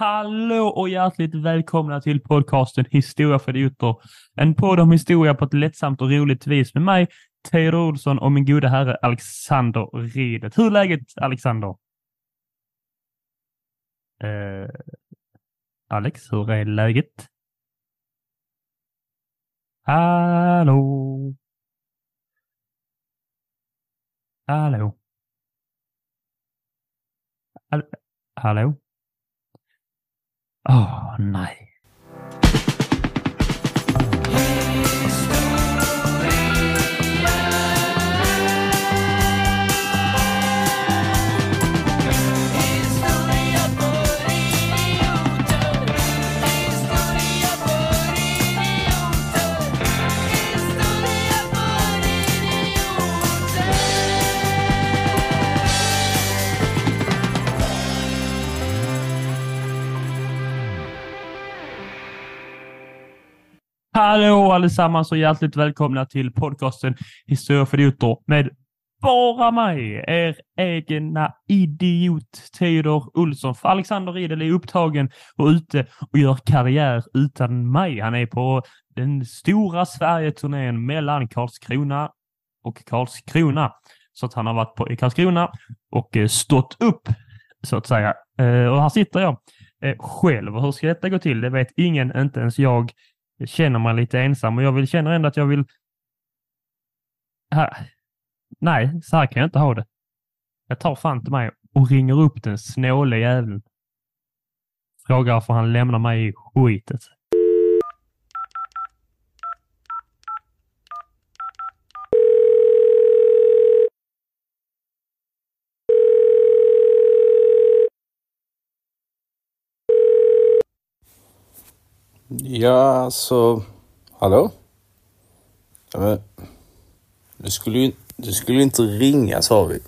Hallå och hjärtligt välkomna till podcasten Historia för idioter. En podd om historia på ett lättsamt och roligt vis med mig, Teodor Olsson och min gode herre Alexander Ridet. Hur är läget Alexander? Eh, Alex, hur är läget? Hallå? Hallå? Hallå? Åh, nej. Hallå allesammans och hjärtligt välkomna till podcasten Historia för idioter med bara mig, er egna idiot Teodor Olsson. För Alexander Riedel är upptagen och ute och gör karriär utan mig. Han är på den stora Sverige-turnén mellan Karlskrona och Karlskrona. Så att han har varit på, i Karlskrona och eh, stått upp, så att säga. Eh, och här sitter jag eh, själv. Och hur ska detta gå till? Det vet ingen, inte ens jag. Jag känner mig lite ensam och jag vill, känner ändå att jag vill... Här. Nej, så här kan jag inte ha det. Jag tar fan till mig och ringer upp den snåle jäveln. Frågar varför han lämnar mig i skitet. Ja, alltså... Hallå? Ja, men, du skulle ju du skulle inte ringa, sa vi.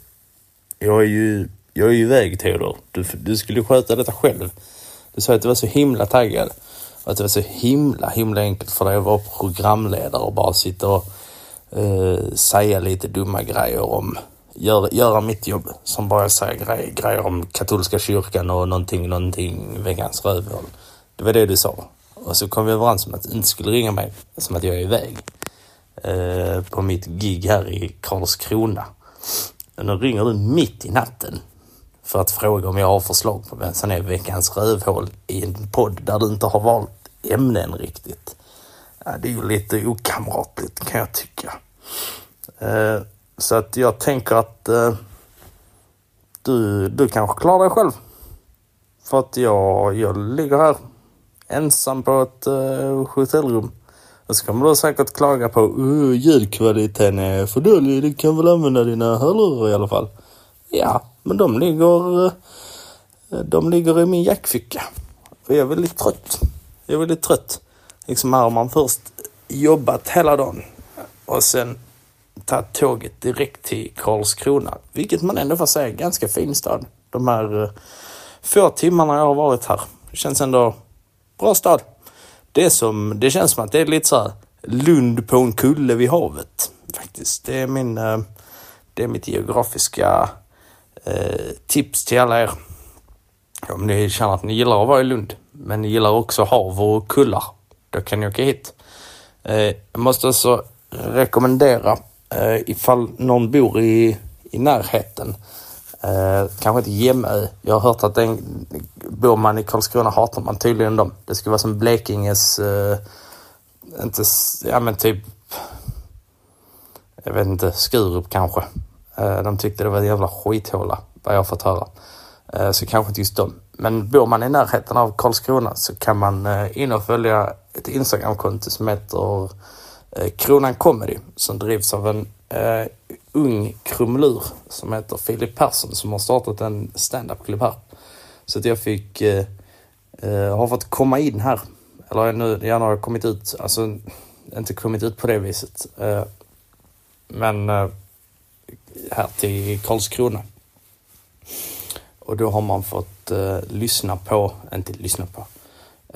Jag är ju, jag är ju iväg, Theodor. Du, du skulle sköta detta själv. Du sa att du var så himla taggad. Och att det var så himla, himla enkelt för dig att vara programledare och bara sitta och eh, säga lite dumma grejer om... Gör, göra mitt jobb, som bara säger grejer, grejer om katolska kyrkan och någonting, någonting, veckans rövhål. Det var det du sa. Och så kom vi överens om att du inte skulle ringa mig som att jag är iväg eh, på mitt gig här i Karlskrona. Och nu ringer du mitt i natten för att fråga om jag har förslag på vem som är veckans rövhål i en podd där du inte har valt ämnen riktigt. Ja, det är ju lite okamratligt kan jag tycka. Eh, så att jag tänker att eh, du, du kanske klarar dig själv. För att jag, jag ligger här ensam på ett uh, hotellrum. Och så kommer du säkert klaga på uh, ljudkvaliteten är för dålig. Du kan väl använda dina hörlurar i alla fall. Ja, men de ligger, uh, de ligger i min jackficka. Och jag är väldigt trött. Jag är väldigt trött. Liksom här har man först jobbat hela dagen och sen tagit tåget direkt till Karlskrona. Vilket man ändå får säga är en ganska fin stad. De här uh, få timmarna jag har varit här. Det känns ändå bra stad. Det, är som, det känns som att det är lite så här Lund på en kulle vid havet. Faktiskt. Det är, min, eh, det är mitt geografiska eh, tips till alla er. Om ni känner att ni gillar att vara i Lund, men ni gillar också hav och kullar, då kan ni åka hit. Eh, jag måste alltså rekommendera eh, ifall någon bor i, i närheten Eh, kanske inte Jämö. Jag har hört att den, bor man i Karlskrona hatar man tydligen dem. Det skulle vara som Blekinges, eh, inte, ja men typ, jag vet inte, Skurup kanske. Eh, de tyckte det var en jävla skithåla, vad jag har fått höra. Eh, så kanske inte just dem. Men bor man i närheten av Karlskrona så kan man eh, in och följa ett Instagramkonto som heter eh, Kronan Comedy som drivs av en eh, ung krumelur som heter Filip Persson som har startat en standup-klubb här. Så att jag fick, eh, eh, har fått komma in här. Eller nu, gärna har kommit ut, alltså inte kommit ut på det viset. Eh, men eh, här till Karlskrona. Och då har man fått eh, lyssna på, inte lyssna på.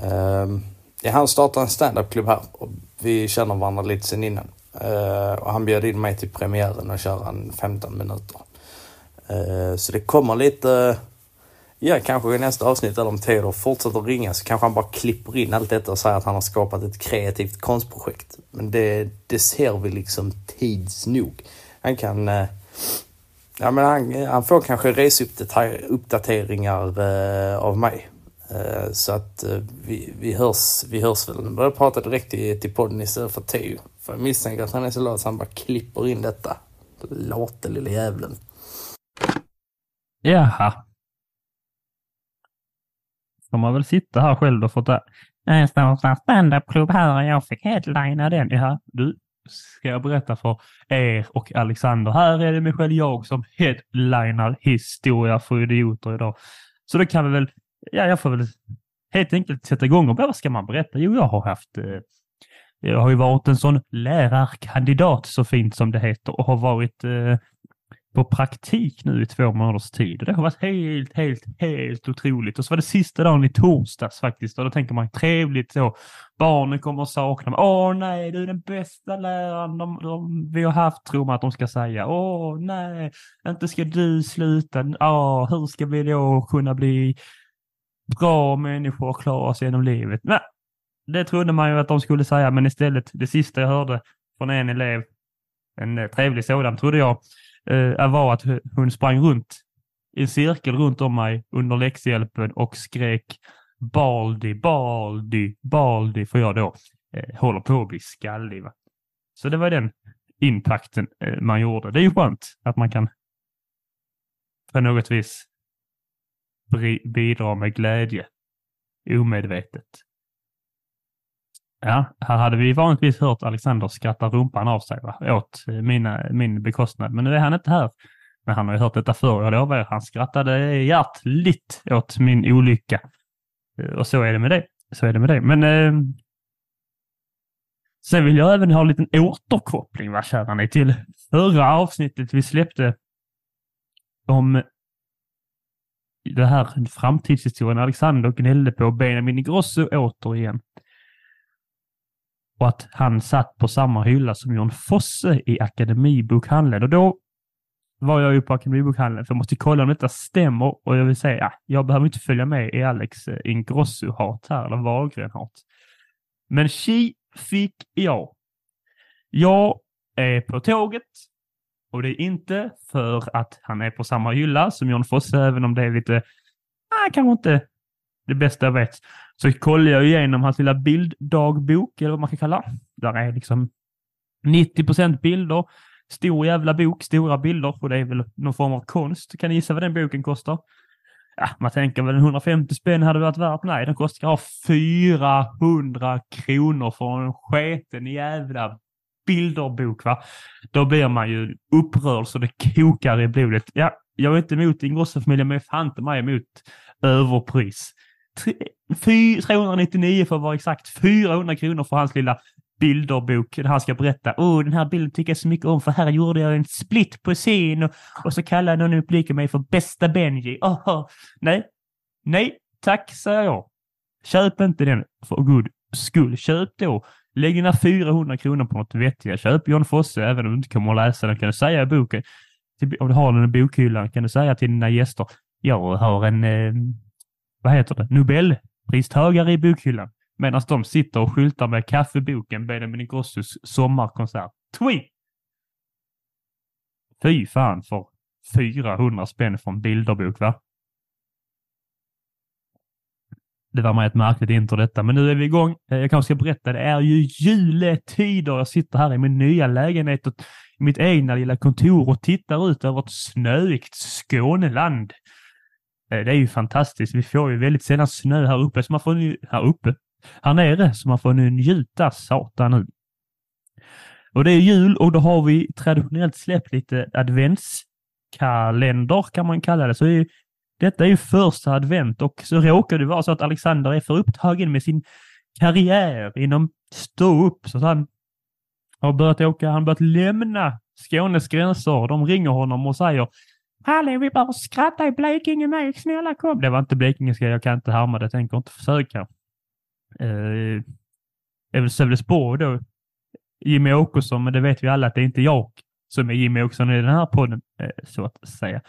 Eh, han startade en standup-klubb här och vi känner varandra lite sen innan. Eh, och han bjöd in mig till premiären och köra en 15 minuter. Eh, så det kommer lite, Ja, kanske i nästa avsnitt eller om Theodor fortsätter ringa så kanske han bara klipper in allt detta och säger att han har skapat ett kreativt konstprojekt. Men det, det ser vi liksom tids nog. Han kan... Eh, ja, men han, han får kanske reseuppdateringar eh, av mig. Eh, så att eh, vi, vi, hörs, vi hörs väl. Nu börjar prata direkt till, till podden istället för Theo. För jag misstänker att han är så lat så han bara klipper in detta. Late lille jävlen. Jaha. Får man väl sitta här själv och få ta... Jag står på standupklubb här och jag fick headlina den. Ja, du, ska jag berätta för er och Alexander. Här är det mig själv jag som headlinar Historia för idioter idag. Så då kan vi väl, ja, jag får väl helt enkelt sätta igång och vad ska man berätta? Jo, jag har haft eh, jag har ju varit en sån lärarkandidat så fint som det heter och har varit eh, på praktik nu i två månaders tid. Det har varit helt, helt, helt otroligt. Och så var det sista dagen i torsdags faktiskt. Och då tänker man trevligt så. Barnen kommer att sakna mig. Åh nej, du är den bästa läraren de, de, vi har haft, tror man att de ska säga. Åh nej, inte ska du sluta. Åh, hur ska vi då kunna bli bra människor och klara oss genom livet? Nej, det trodde man ju att de skulle säga, men istället det sista jag hörde från en elev, en eh, trevlig sådan trodde jag, eh, var att hon sprang runt i en cirkel runt om mig under läxhjälpen och skrek Baldi, Baldi, Baldi, för jag då eh, håller på att bli skallig. Va? Så det var den impacten eh, man gjorde. Det är ju skönt att man kan på något vis bidra med glädje omedvetet. Ja, här hade vi vanligtvis hört Alexander skratta rumpan av sig va? åt eh, mina, min bekostnad. Men nu är han inte här. Men han har ju hört detta förr, jag lovar er. Han skrattade hjärtligt åt min olycka. Eh, och så är det med det. Så är det med det. Men eh, sen vill jag även ha en liten återkoppling, va, kära ni, till förra avsnittet vi släppte om det här framtidshistorien Alexander gnällde på Benjamin Ingrosso återigen och att han satt på samma hylla som John Fosse i Akademibokhandeln. Och då var jag ju på Akademibokhandeln, för jag måste kolla om detta stämmer. Och jag vill säga, ja, jag behöver inte följa med i Alex eh, Ingrosso-hat här, eller Wahlgren-hat. Men tji fick jag. Jag är på tåget och det är inte för att han är på samma hylla som John Fosse, även om det är lite, nej, kanske inte det bästa jag vet. Så kollade jag igenom hans lilla bilddagbok, eller vad man kan kalla Där är liksom 90 procent bilder. Stor jävla bok, stora bilder och det är väl någon form av konst. Kan ni gissa vad den boken kostar? Ja, man tänker väl 150 spänn hade varit värt. Nej, den kostar 400 kronor för en sketen jävla bilderbok. Va? Då blir man ju upprörd så det kokar i blodet. Ja, jag är inte emot Ingrossofamiljen, men jag är fan inte mig emot överpris. 399 för att vara exakt, 400 kronor för hans lilla bilderbok där han ska berätta. Åh, oh, den här bilden tycker jag så mycket om för här gjorde jag en split på scen och, och så kallar någon i publiken mig för bästa Benji. Oh, nej, nej, tack säger jag. Köp inte den för god skull. Köp då. Lägg dina 400 kronor på något vettigt. Köp John Fosse, även om du inte kommer att läsa den kan du säga i boken. Typ, om du har den i bokhyllan kan du säga till dina gäster. Jag har en eh, vad heter det, Nobelpristagare i bokhyllan medan de sitter och skyltar med kaffeboken Benjamin Ingrossos sommarkonsert. Tweet! Fy fan för 400 spänn för en bilderbok, va? Det var med ett märkligt intro detta, men nu är vi igång. Eh, jag kanske ska berätta, det är ju juletider. Jag sitter här i min nya lägenhet och i mitt egna lilla kontor och tittar ut över ett snöigt Skåneland. Eh, det är ju fantastiskt. Vi får ju väldigt sällan snö här uppe, så man får nu, här uppe, här nere, så man får nu njuta satan nu. Och det är jul och då har vi traditionellt släppt lite adventskalender kan man kalla det. Så är, detta är ju första advent och så råkar det vara så att Alexander är för upptagen med sin karriär inom stå-upp så att han har börjat åka, han har börjat lämna Skånes gränser. De ringer honom och säger Hallå, vi behöver skratta i Blekinge med. Snälla kom. Det var inte blekingeska. Jag kan inte härma det. Jag tänker inte försöka. Eh, det är väl Sölvesborg då. Jimmy Åkesson, men det vet vi alla att det är inte jag som är Jimmy Åkesson i den här podden, eh, så att säga.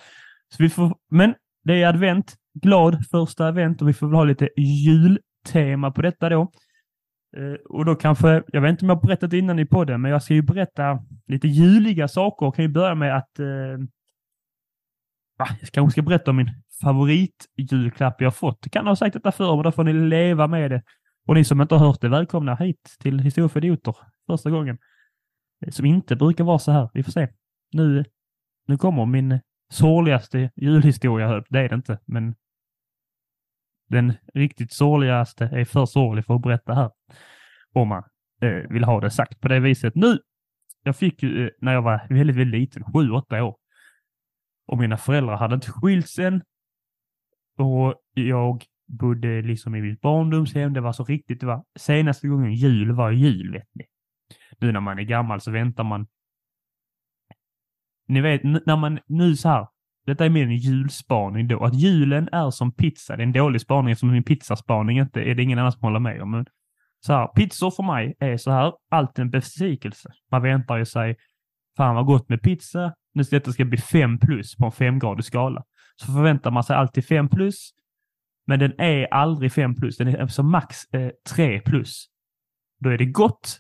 Så vi får, men det är advent. glad första advent och vi får väl ha lite jultema på detta då. Eh, och då kanske, jag vet inte om jag har berättat innan i podden, men jag ska ju berätta lite juliga saker. Jag kan ju börja med att eh, jag kanske ska berätta om min favoritjulklapp jag fått. Jag kan ha sagt detta förr, men då får ni leva med det. Och ni som inte har hört det, välkomna hit till Historia för idioter första gången. Eh, som inte brukar vara så här. Vi får se. Nu, nu kommer min sorgligaste julhistoria. Det är det inte, men den riktigt sorgligaste är för sorglig för att berätta här. Om man eh, vill ha det sagt på det viset. Nu, jag fick ju eh, när jag var väldigt, väldigt liten, sju, åtta år. Och mina föräldrar hade inte skilts än. Och jag bodde liksom i mitt barndomshem. Det var så riktigt, det var senaste gången jul var jul, vet ni. Nu när man är gammal så väntar man. Ni vet, när man nu så här, detta är mer en julspaning då, att julen är som pizza. Det är en dålig spaning eftersom min pizzaspaning inte är det ingen annan som håller med om. Men så här, pizzor för mig är så här, alltid en besvikelse. Man väntar ju sig, fan vad gott med pizza, nu ska detta ska bli 5 plus på en femgradig skala. Så förväntar man sig alltid 5 plus, men den är aldrig 5 plus, den är som max eh, 3 plus. Då är det gott,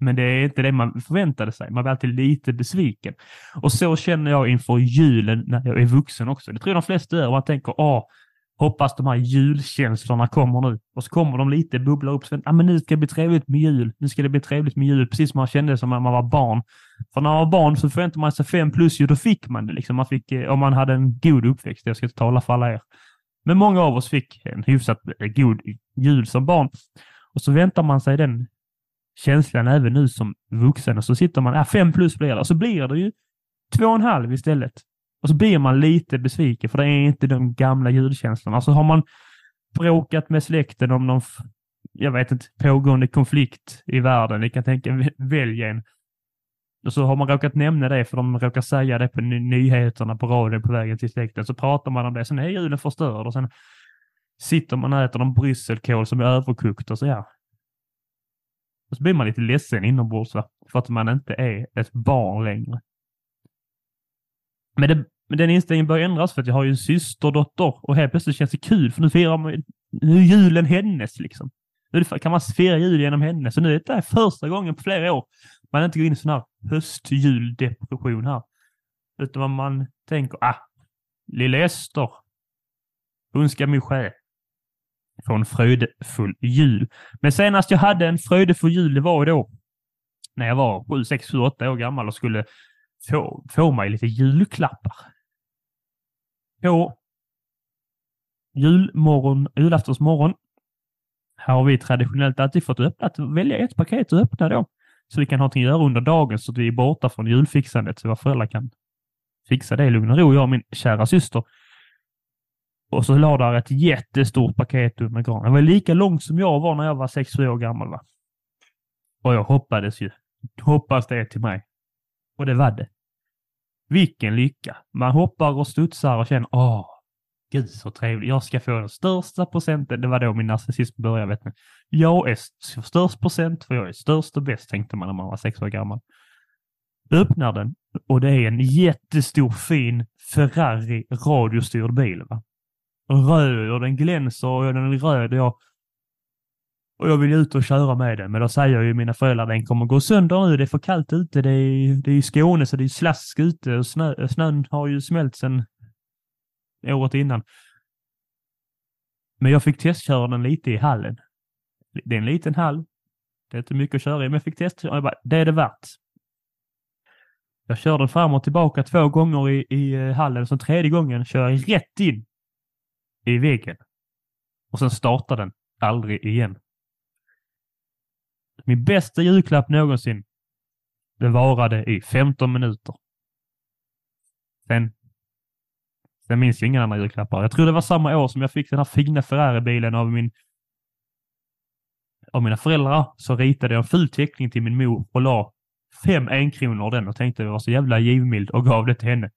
men det är inte det man förväntade sig. Man blir alltid lite besviken. Och så känner jag inför julen när jag är vuxen också. Det tror jag de flesta gör. Man tänker, åh, hoppas de här julkänslorna kommer nu. Och så kommer de lite, bubblar upp. Ah, men nu ska det bli trevligt med jul. Nu ska det bli trevligt med jul. Precis som man kände som när man var barn. För när man var barn så förväntade man sig fem plus ju, då fick man det. Liksom. Man fick, eh, om man hade en god uppväxt. Jag ska inte tala för alla er. Men många av oss fick en hyfsat eh, god jul som barn. Och så väntar man sig den känslan även nu som vuxen och så sitter man, ja fem plus blir det, och så blir det ju två och en halv istället. Och så blir man lite besviken för det är inte de gamla julkänslorna. Så alltså, har man bråkat med släkten om någon, jag vet inte, pågående konflikt i världen. Ni kan tänka, välj en. Och så har man råkat nämna det för de råkar säga det på nyheterna på radion på vägen till släkten. Så pratar man om det. Sen är julen förstörd och sen sitter man och äter någon brysselkål som är överkokt och så ja, och så blir man lite ledsen inombords va? för att man inte är ett barn längre. Men, det, men den inställningen börjar ändras för att jag har ju en systerdotter och helt plötsligt känns det kul för nu firar man, nu är julen hennes liksom. Nu kan man fira jul genom henne. Så nu är det första gången på flera år man inte går in i sån här höstjuldepression här. Utan man tänker, ah, lilla Ester, hon ska min själ få en fröjdefull jul. Men senast jag hade en fröjdefull jul, det var då när jag var 7, 6, 7, 8 år gammal och skulle få, få mig lite julklappar. På julmorgon, julaftonsmorgon har vi traditionellt alltid fått öppna, välja ett paket att öppna då. Så vi kan ha någonting att göra under dagen så att vi är borta från julfixandet så våra föräldrar kan fixa det i lugn och ro, jag och min kära syster. Och så la där ett jättestort paket under granen. Det var lika långt som jag var när jag var 6-7 år gammal. Va? Och jag hoppades ju. Hoppas det är till mig. Och det var det. Vilken lycka! Man hoppar och studsar och känner åh, gud så trevligt. Jag ska få den största procenten. Det var då min narcissism började. Vet ni. Jag är störst procent för jag är störst och bäst tänkte man när man var sex år gammal. Öppnar den och det är en jättestor fin Ferrari radiostyrd bil. Va? röd och den glänser och den är röd. Och jag, och jag vill ut och köra med den. Men då säger ju mina föräldrar den kommer gå sönder nu. Det är för kallt ute. Det är, det är i Skåne så det är slask ute och snö, snön har ju smält sedan året innan. Men jag fick testköra den lite i hallen. Det är en liten hall. Det är inte mycket att köra i, men jag fick testköra. Jag bara, det är det värt. Jag kör den fram och tillbaka två gånger i, i eh, hallen. Så tredje gången kör jag rätt in i väggen. Och sen startar den aldrig igen. Min bästa julklapp någonsin. Det varade i 15 minuter. Sen, sen minns jag inga andra julklappar. Jag tror det var samma år som jag fick den här fina Ferrari-bilen av min av mina föräldrar så ritade jag en ful teckning till min mor och la fem enkronor den och tänkte jag var så jävla givmild och gav det till henne.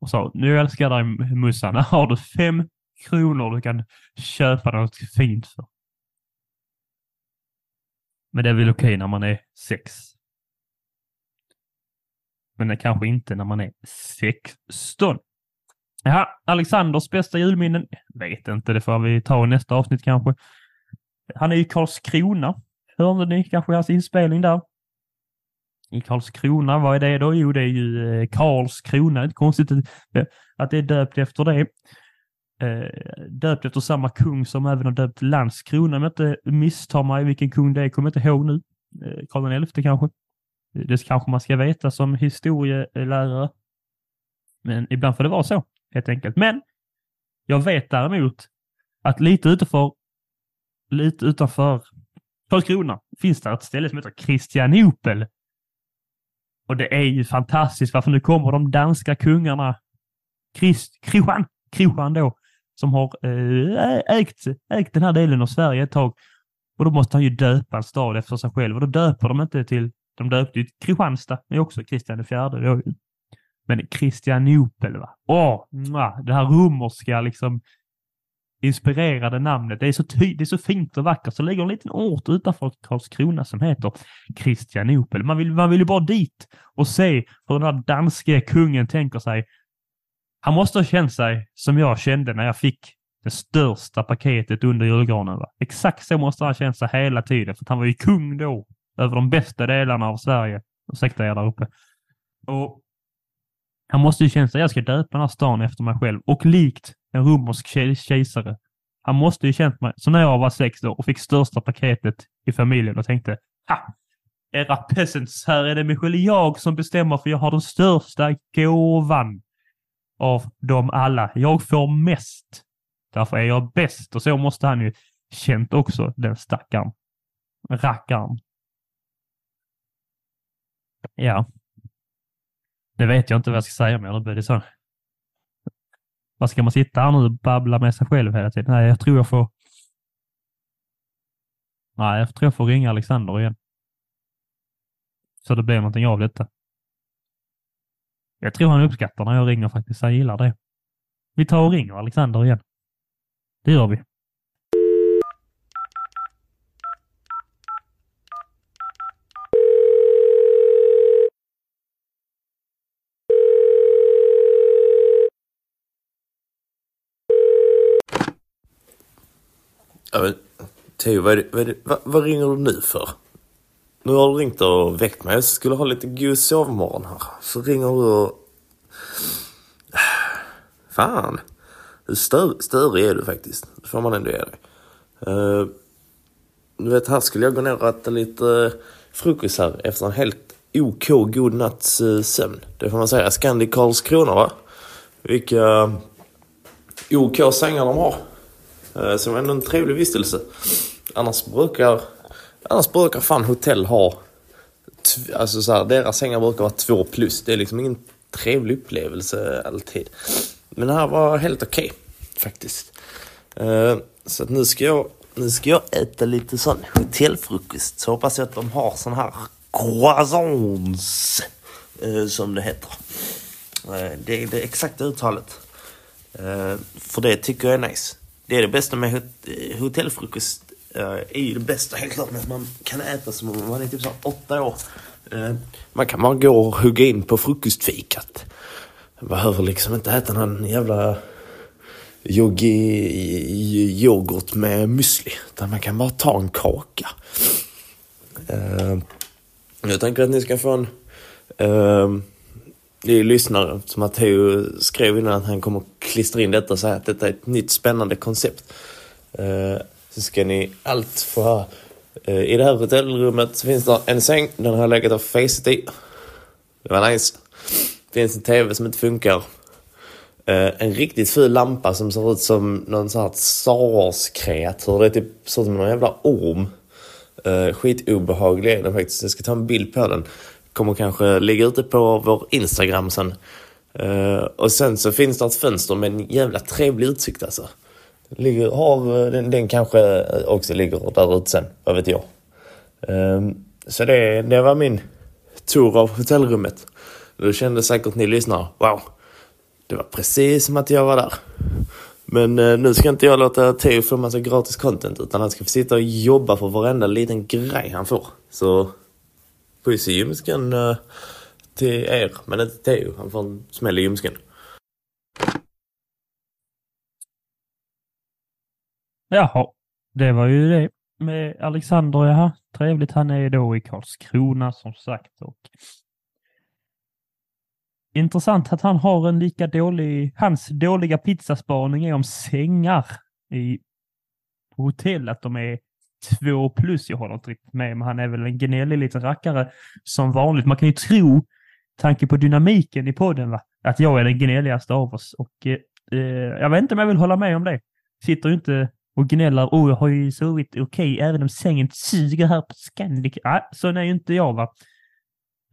Och sa, nu älskar jag dig mussan, här har du fem kronor du kan köpa något fint för. Men det är väl okej okay när man är sex. Men det kanske inte när man är 16. Ja, Alexanders bästa julminnen? Vet inte, det får vi ta i nästa avsnitt kanske. Han är i Karlskrona. Hörde ni kanske hans inspelning där? I Karlskrona, vad är det då? Jo, det är ju eh, Karlskrona. Konstigt att det är döpt efter det. Eh, döpt efter samma kung som även har döpt Landskrona, om jag inte misstar mig vilken kung det är, kommer jag inte ihåg nu. Eh, Karl XI kanske. Eh, det kanske man ska veta som historielärare. Men ibland får det vara så, helt enkelt. Men jag vet däremot att lite utanför, lite utanför Karlskrona finns det ett ställe som heter Kristianopel. Och det är ju fantastiskt, varför nu kommer de danska kungarna, Christ, Kristian, Kristian då, som har eh, ägt, ägt den här delen av Sverige ett tag. Och då måste han ju döpa en stad efter sig själv och då döper de inte till, de döpte ju Kristianstad, men också Kristian IV. Men Kristianopel, va? Åh, det här romerska liksom inspirerade namnet. Det är så, ty- det är så fint och vackert. Så ligger en liten ort utanför Karlskrona som heter Kristianopel. Man vill, man vill ju bara dit och se hur den här danske kungen tänker sig han måste ha känt sig som jag kände när jag fick det största paketet under julgranen. Va? Exakt så måste han ha känt sig hela tiden, för han var ju kung då över de bästa delarna av Sverige. Ursäkta er där uppe. Och han måste ju känt sig, jag ska döpa den här stan efter mig själv och likt en romersk kejsare. Han måste ju känt mig, så när jag var sex år och fick största paketet i familjen och tänkte, ha! Era peasants, här är det Michel jag som bestämmer för jag har den största gåvan av dem alla. Jag får mest. Därför är jag bäst. Och så måste han ju känt också, den stackaren. Rackaren. Ja. Det vet jag inte vad jag ska säga mer. Nu blir så. Vad ska man sitta här nu och babbla med sig själv hela tiden? Nej, jag tror jag får... Nej, jag tror jag får ringa Alexander igen. Så det blir någonting av detta. Jag tror han uppskattar när jag ringer faktiskt. Han gillar det. Vi tar och ringer Alexander igen. Det gör vi. Ja, men, Theo, vad, är det, vad, vad, vad ringer du nu för? Nu har du ringt och väckt mig. Jag skulle ha lite god sovmorgon här. Så ringer du och... Fan. Stör, störig är du faktiskt. Det får man ändå ge dig. Uh, du vet, här skulle jag gå ner och äta lite eh, frukost här efter en helt OK god natts uh, sömn. Det får man säga. Scandic Karlskrona va? Vilka OK sängar de har. Uh, som ändå en trevlig vistelse. Annars brukar Annars brukar fan hotell ha... Alltså så här, deras sängar brukar vara två plus. Det är liksom ingen trevlig upplevelse alltid. Men det här var helt okej, okay, faktiskt. Uh, så att nu ska jag nu ska jag äta lite sån hotellfrukost. Så hoppas jag att de har sån här croissants. Uh, som det heter. Uh, det är det exakta uttalet. för det tycker jag är nice. Det är det bästa med hot hotellfrukost Eh, är ju det bästa helt klart. Men man kan äta som om man är typ så åtta år. Eh, man kan bara gå och hugga in på frukostfikat. Man behöver liksom inte äta någon jävla yogi yoghurt med müsli. Utan man kan bara ta en kaka. Eh, jag tänker att ni ska få en... Det är lyssnare som Matteo skrev innan att han kommer klistra in detta Så här att detta är ett nytt spännande koncept så ska ni allt få höra. Eh, I det här hotellrummet finns det en säng. Den har jag legat och facet i. Det var nice. Det finns en TV som inte funkar. Eh, en riktigt ful lampa som ser ut som någon sån här Star Wars-kreatur. Det är typ så som någon jävla orm. Uh, skitobehaglig är den faktiskt. Jag ska ta en bild på den. Kommer kanske ligga ute på vår Instagram sen. Uh, och sen så finns det ett fönster med en jävla trevlig utsikt alltså. Ligger, har, eh, den, den kanske eh, också ligger där ute sen, vad vet jag. Um, så det, det var min tour av hotellrummet. Då kände säkert ni lyssnare, wow, det var precis som att jag var där. Men uh, nu ska inte jag låta Theo få massa gratis content utan han ska få sitta och jobba för varenda liten grej han får. Så puss i ljumsken uh, till er, men inte Theo. Han får en smäll i ljumsken. Jaha, det var ju det med Alexander. Jaha, trevligt. Han är då i Karlskrona som sagt. Och intressant att han har en lika dålig, hans dåliga pizzaspaning är om sängar i på hotell, att de är två plus. Jag håller inte riktigt med, men han är väl en gnällig liten rackare som vanligt. Man kan ju tro, tanke på dynamiken i podden, va? att jag är den gnälligaste av oss. Och eh, eh jag vet inte om jag vill hålla med om det. Sitter ju inte och gnäller. Oh, jag har ju sovit okej, okay, även om sängen suger här på Scandic. Ah, så är ju inte jag, va.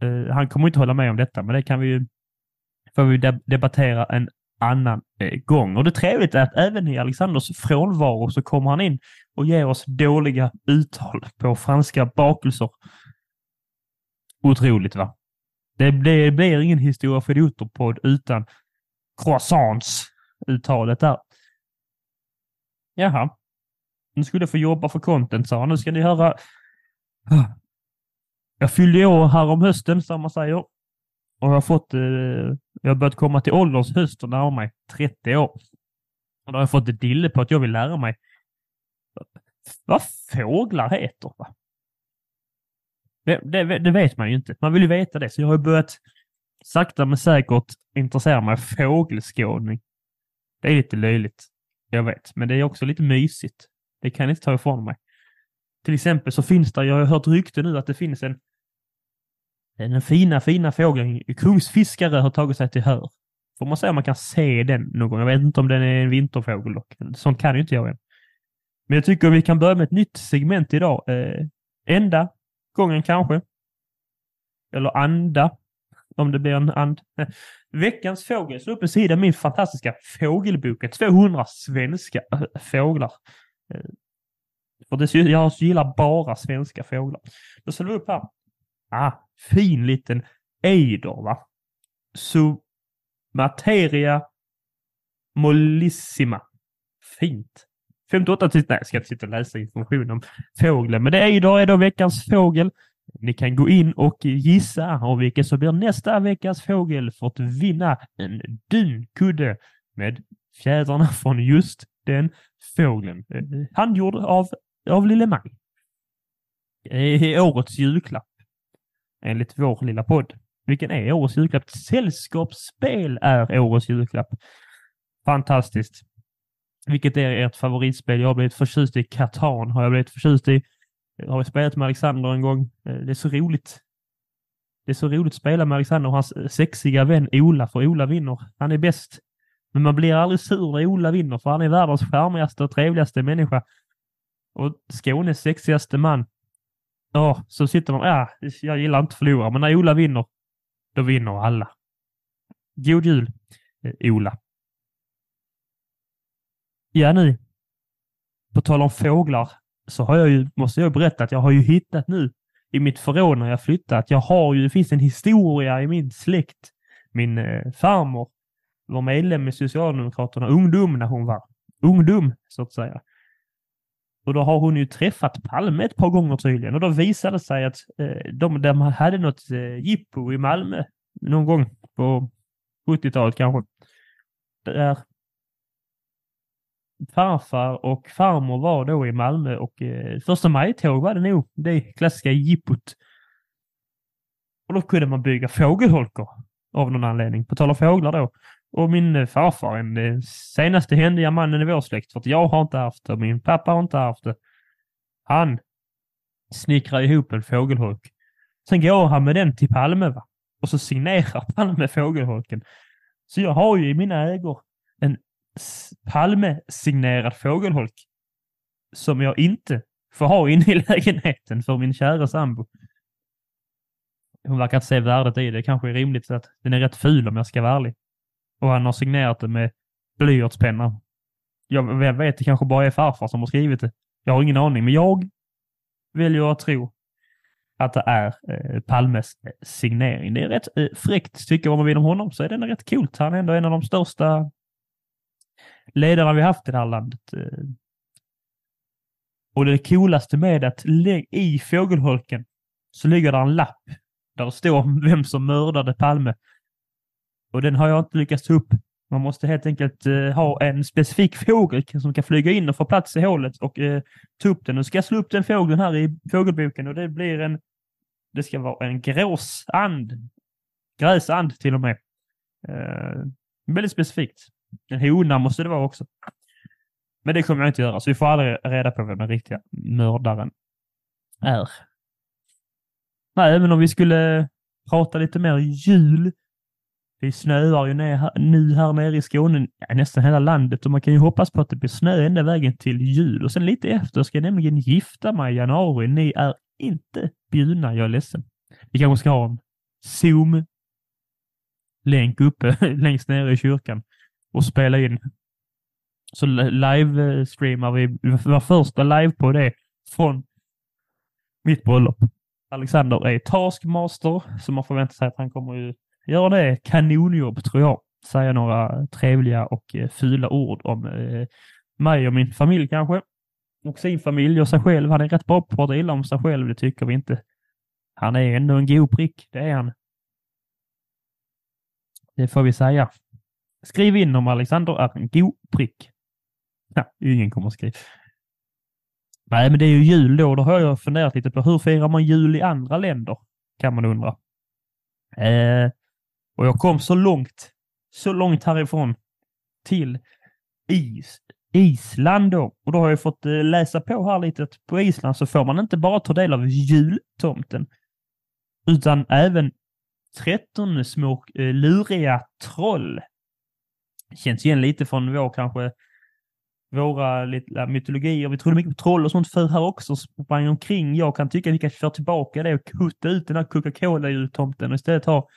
Uh, han kommer inte hålla med om detta, men det kan vi ju får vi debattera en annan eh, gång. Och det trevliga är att även i Alexanders frånvaro så kommer han in och ger oss dåliga uttal på franska bakelser. Otroligt va? Det, det blir ingen historia för idioter-podd utan croissants-uttalet där. Jaha. Nu skulle jag få jobba för content, sa han. Nu ska ni höra. Jag fyllde år här om hösten, som man säger. Och jag har fått, eh, jag har börjat komma till ålderns höst och närma mig 30 år. Och då har jag fått ett dille på att jag vill lära mig vad fåglar heter. Va? Det, det, det, vet man ju inte. Man vill ju veta det, så jag har börjat sakta men säkert intressera mig för fågelskådning. Det är lite löjligt, jag vet, men det är också lite mysigt. Det kan jag inte ta ifrån mig. Till exempel så finns det, jag har hört rykte nu att det finns en den fina, fina fågeln kungsfiskare har tagit sig till Hör. Får man säga om man kan se den någon gång. Jag vet inte om den är en vinterfågel dock. Sånt kan ju inte jag än. Men jag tycker vi kan börja med ett nytt segment idag. Eh, enda gången kanske. Eller anda. Om det blir en and. Veckans fågel. Slå upp en sida min fantastiska fågelbok. 200 svenska eh, fåglar. Eh, för det, jag gillar bara svenska fåglar. Då slår vi upp här. Ah, fin liten ejder va. Så materia mollissima. Fint. 58 till, nej jag ska inte sitta och läsa information om fågeln, men det är då, är då veckans fågel. Ni kan gå in och gissa om vilken som blir nästa veckas fågel för att vinna en dunkudde med fjädrarna från just den fågeln. Eh, Handgjord av, av Lille Maj. Årets julklapp enligt vår lilla podd. Vilken är årets julklapp? Sällskapsspel är årets julklapp. Fantastiskt. Vilket är ert favoritspel? Jag har blivit förtjust i Katan. Har jag blivit förtjust i? Jag har spelat med Alexander en gång. Eh, det är så roligt. Det är så roligt att spela med Alexander och hans eh, sexiga vän Ola, för Ola vinner. Han är bäst. Men man blir aldrig sur när Ola vinner, för han är världens charmigaste och trevligaste människa. Och Skånes sexigaste man. Ja, så sitter man, ja, jag gillar inte att förlora, men när Ola vinner, då vinner alla. God jul, eh, Ola. Ja, nu. På tal om fåglar så har jag ju, måste jag berätta att jag har ju hittat nu i mitt förråd när jag flyttat. Jag har ju, det finns en historia i min släkt. Min eh, farmor var medlem i Socialdemokraterna, ungdom när hon var ungdom, så att säga. Och då har hon ju träffat Palme ett par gånger tydligen. Och då visade det sig att eh, de, de hade något eh, jippo i Malmö någon gång på 70-talet kanske. Där farfar och farmor var då i Malmö och eh, första maj-tåg var det nog. Det klassiska jippot. Och då kunde man bygga fågelholkar av någon anledning. På tal om fåglar då. Och min eh, farfar, den eh, senaste händiga mannen i vår släkt, för att jag har inte haft det och min pappa har inte haft det. Han snickrar ihop en fågelholk. Sen går han med den till Palme va? och så signerar Palme fågelholken. Så jag har ju i mina ägor en Palme-signerad fågelholk som jag inte får ha inne i lägenheten för min kära sambo. Hon verkar inte se värdet i det. Kanske är rimligt att den är rätt ful om jag ska vara ärlig. Och han har signerat det med blyertspenna. Jag vet, det kanske bara är farfar som har skrivit det. Jag har ingen aning, men jag väljer att tro att det är eh, Palmes eh, signering. Det är rätt eh, fräckt, tycker vad man vill om honom, så är det rätt coolt. Han är ändå en av de största ledarna vi haft i det här landet. Eh. Och det coolaste med att i fågelholken så ligger där en lapp där det står vem som mördade Palme och den har jag inte lyckats ta upp Man måste helt enkelt eh, ha en specifik fågel som kan flyga in och få plats i hålet och eh, ta upp den. Nu ska jag slå upp den fågeln här i fågelboken och det blir en, det ska vara en gråsand. Gräsand till och med. Eh, väldigt specifikt. En hona måste det vara också. Men det kommer jag inte göra, så vi får aldrig reda på vem den riktiga mördaren är. Nej, även om vi skulle prata lite mer jul. Det snöar ju ner, nu här nere i Skåne, ja, nästan hela landet och man kan ju hoppas på att det blir snö ända vägen till jul. Och sen lite efter ska jag nämligen gifta mig i januari. Ni är inte bjudna, jag är ledsen. Vi kanske ska ha en Zoom-länk uppe längst nere i kyrkan och spela in. Så live-streamar vi, vår första live på det från mitt bröllop. Alexander är taskmaster, så man förväntar sig att han kommer ju göra det kanonjobb, tror jag. Säga några trevliga och eh, fula ord om eh, mig och min familj kanske. Och sin familj och sig själv. Han är rätt bra på att prata illa om sig själv, det tycker vi inte. Han är ändå en god prick, det är han. Det får vi säga. Skriv in om Alexander är en god prick. Ja, ingen kommer att skriva. Nej, men det är ju jul då. Då har jag funderat lite på hur firar man jul i andra länder? Kan man undra. Eh, och jag kom så långt, så långt härifrån till Is, Island då. Och då har jag fått eh, läsa på här lite att på Island så får man inte bara ta del av jultomten, utan även 13 små eh, luriga troll. Känns igen lite från vår kanske våra lilla mytologier. Vi trodde mycket på troll och sånt förr här också, sprang omkring. Jag kan tycka att vi kan köra tillbaka det och kutta ut den här Coca-Cola-jultomten och istället ha...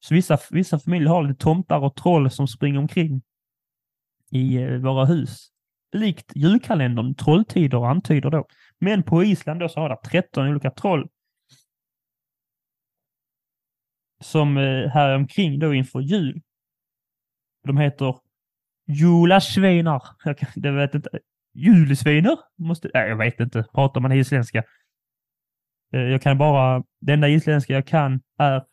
Så vissa, vissa familjer har lite tomtar och troll som springer omkring i eh, våra hus. Likt julkalendern, Trolltider antyder då. Men på Island då så har det 13 olika troll som eh, här omkring då inför jul. De heter Julasvinar. Jag, kan, jag vet inte. Julsviner? Måste, nej, jag vet inte. Pratar man isländska? Eh, jag kan bara, det enda isländska jag kan är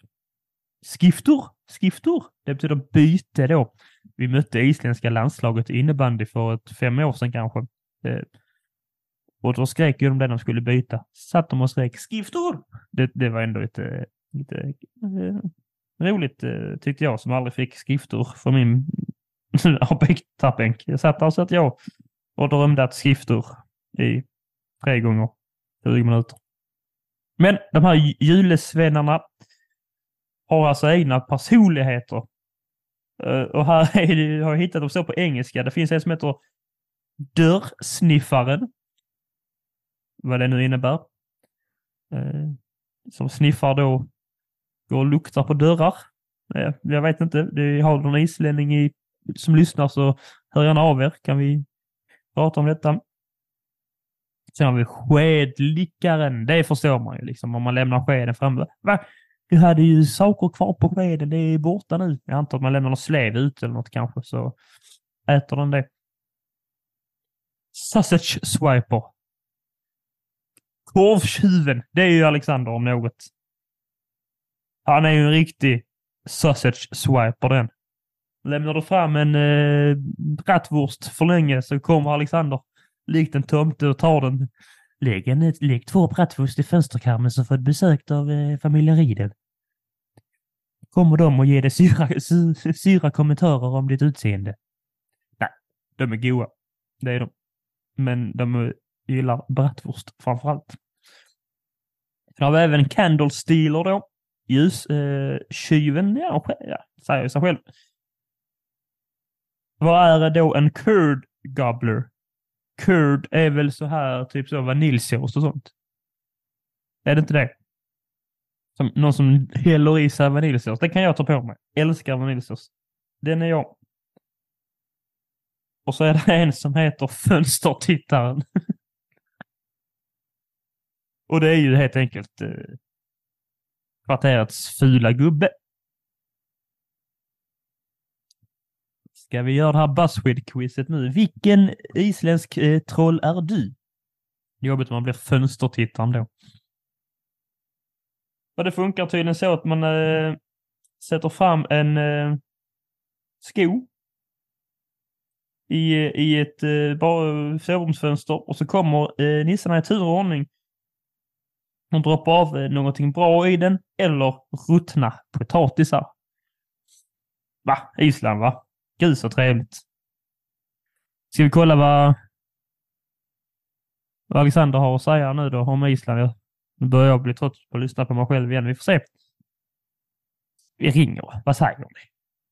skiftor. Skiftor, det betyder byte då. Vi mötte isländska landslaget i innebandy för ett fem år sedan kanske. Eh, och då skrek ju de när de skulle byta. Satt de och skrek skiftor. Det, det var ändå lite, lite roligt eh, tyckte jag som aldrig fick skiftor för min bänk. Jag satt där så att jag och drömde att skrifter i tre gånger 20 minuter. Men de här julesvennarna har alltså egna personligheter. Eh, och här det, har jag hittat dem så på engelska. Det finns en som heter Dörrsniffaren. Vad det nu innebär. Eh, som sniffar då, går och luktar på dörrar. Eh, jag vet inte, det har någon islänning i som lyssnar så hör gärna av er. Kan vi prata om detta? Sen har vi skedlickaren. Det förstår man ju liksom om man lämnar skeden framme. Va? Du hade ju saker kvar på skeden. Det är borta nu. Jag antar att man lämnar någon slev ute eller något kanske så äter den det. Sausage swiper. Korvtjuven. Det är ju Alexander om något. Han är ju en riktig sausage swiper den. Lämnar du fram en eh, bratwurst för länge så kommer Alexander likt en tomte och tar den. Lägg, en, lägg två bratwurst i fönsterkarmen så får du besök av eh, familjen Riedel. Kommer de och ger dig syra, syra kommentarer om ditt utseende? Nej, de är goa. Det är de. Men de eh, gillar bratwurst framför allt. Sen har vi även Candle Stealer då. Ljustjuven, eh, ja, ja, säger sig själv. Vad är då en curd gobbler? Curd är väl så här, typ så vaniljsås och sånt? Är det inte det? Som, någon som häller i sig vaniljsås. Det kan jag ta på mig. Älskar vaniljsås. Den är jag. Och så är det en som heter Fönstertittaren. och det är ju helt enkelt eh, kvarterets fula gubbe. Ska vi göra det här Buzzword-quizet nu? Vilken isländsk eh, troll är du? Jobbigt om man blir fönstertittaren då. Och det funkar tydligen så att man eh, sätter fram en eh, sko i, i ett eh, bara sovrumsfönster och så kommer eh, nissarna i tur och ordning hon droppar av eh, någonting bra i den eller ruttna potatisar. Va? Island va? Gud så trevligt. Ska vi kolla vad, vad Alexander har att säga nu då om Island? Nu börjar jag bli trött på att lyssna på mig själv igen. Vi får se. Vi ringer. Vad säger ni?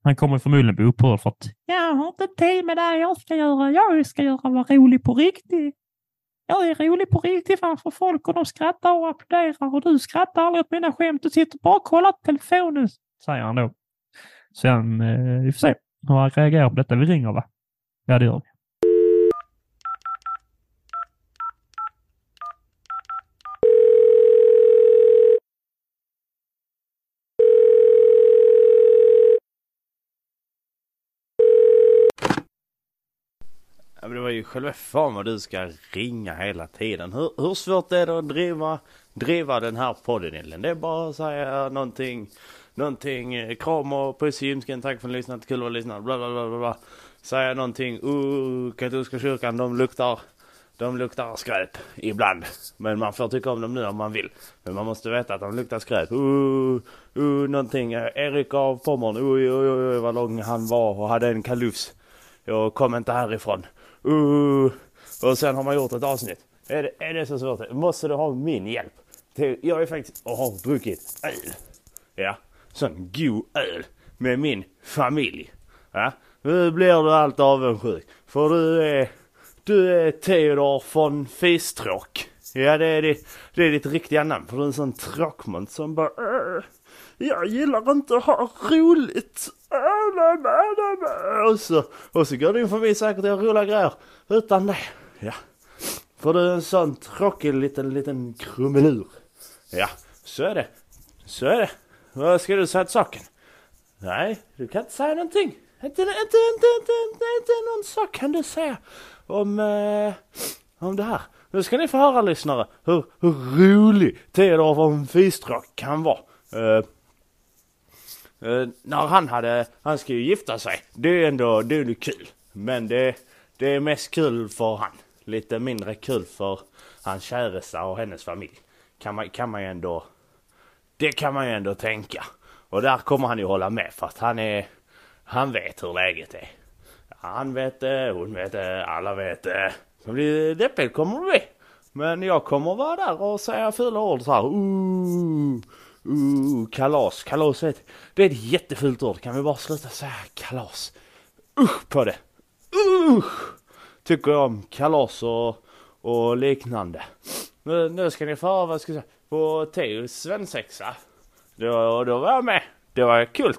Han kommer förmodligen bli upprörd för att jag har inte tid med det jag ska göra. Jag ska göra vara rolig på riktigt. Jag är rolig på riktigt framför folk och de skrattar och applåderar och du skrattar aldrig åt mina skämt. Du sitter bara och kollar på telefonen, säger han då. Sen, eh, vi får se hur han reagerar på detta. Vi ringer va? Ja, det gör vi. Men det var ju själva fan vad du ska ringa hela tiden. Hur, hur svårt är det att driva, driva den här podden egentligen? Det är bara att säga någonting, någonting, eh, kram och puss i ljumsken, tack för att ni lyssnat, kul att lyssna, bla bla bla bla bla. Säga någonting, uh, katolska kyrkan, de luktar, de luktar skräp ibland. Men man får tycka om dem nu om man vill. Men man måste veta att de luktar skräp. Uh, uh, någonting, eh, Erik av Pommern, oj oj oj vad lång han var och hade en kalufs. Jag kom inte härifrån. Uh, och sen har man gjort ett avsnitt. Är det, är det så svårt? Måste du ha min hjälp? Jag är faktiskt och har druckit öl. Ja, sån god öl. Med min familj. Ja, nu blir du allt avundsjuk. För du är, du är Theodor von Fistråk. Ja, det är, ditt, det är ditt riktiga namn. För du är en sån tråkmåns som bara jag gillar inte att ha roligt. Äh, och så, och så går din förbi säkert och gör roliga grejer utan det. Ja. För du är en sån tråkig liten, liten krumelur. Ja, så är det. Så är det. Vad ska du säga till saken? Nej, du kan inte säga någonting. Inte, inte, inte, inte, inte, inte någon sak kan du säga om, eh, om det här. Nu ska ni få höra lyssnare hur, hur rolig Theodor von Fistråk kan vara. Eh, eh, när han hade, han ska ju gifta sig. Det är ändå, det är ju kul. Men det, det är mest kul för han. Lite mindre kul för hans käresta och hennes familj. Kan man, kan man ju ändå, det kan man ju ändå tänka. Och där kommer han ju hålla med för att han är, han vet hur läget är. Han vet det, hon vet det, alla vet det. Så blir deppigt kommer det bli. Men jag kommer vara där och säga fula ord så här. Uh, ooh, kalas, kalas vet Det är ett jättefult ord. Kan vi bara sluta säga kalas? Usch på det. Usch! Tycker jag om kalas och, och liknande. Nu, nu ska ni få höra vad jag ska säga. På Teos svensexa. Då, då var jag med. Det var kul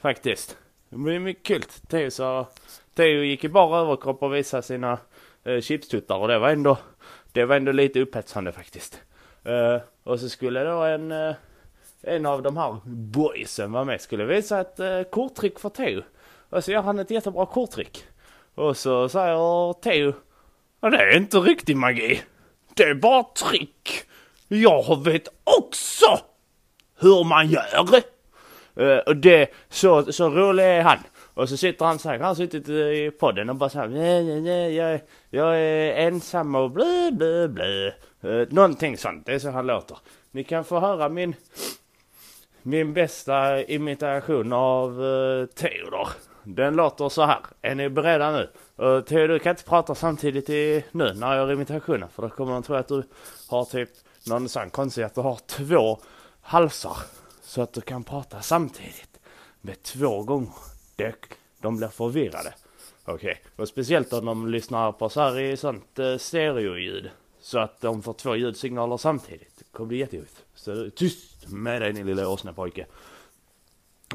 faktiskt. Det blev mycket kul. Theo sa, Theo gick i bara överkropp och visade sina eh, chipstuttar och det var ändå, det var ändå lite upphetsande faktiskt. Eh, och så skulle då en, eh, en av de här boysen var med, skulle visa ett eh, korttrick för Teo. Och så gör han ett jättebra korttrick. Och så säger Teo. Det är inte riktig magi. Det är bara trick. Jag vet också hur man gör. Eh, och det, så, så rolig är han. Och så sitter han så här, han har suttit eh, i podden och bara så här, nej, nej, nej, jag, jag är ensam och blö, blö, blö. Uh, eh, någonting sånt, det är så han låter. Ni kan få höra min, min bästa imitation av uh, Theodor. Den låter så här. Är ni beredda nu? Uh, Theodor, du kan inte prata samtidigt i, nu när jag gör imitationen. För då kommer de tro att du har typ någon sån konstig att du har två halsar. Så att du kan prata samtidigt. Med två gånger. De, de blir förvirrade. Okej, och speciellt om de lyssnar på så här i sånt uh, stereoljud. Så att de får två ljudsignaler samtidigt. Det kommer bli jättejobbigt. Så tyst med dig din lilla åsnepojke.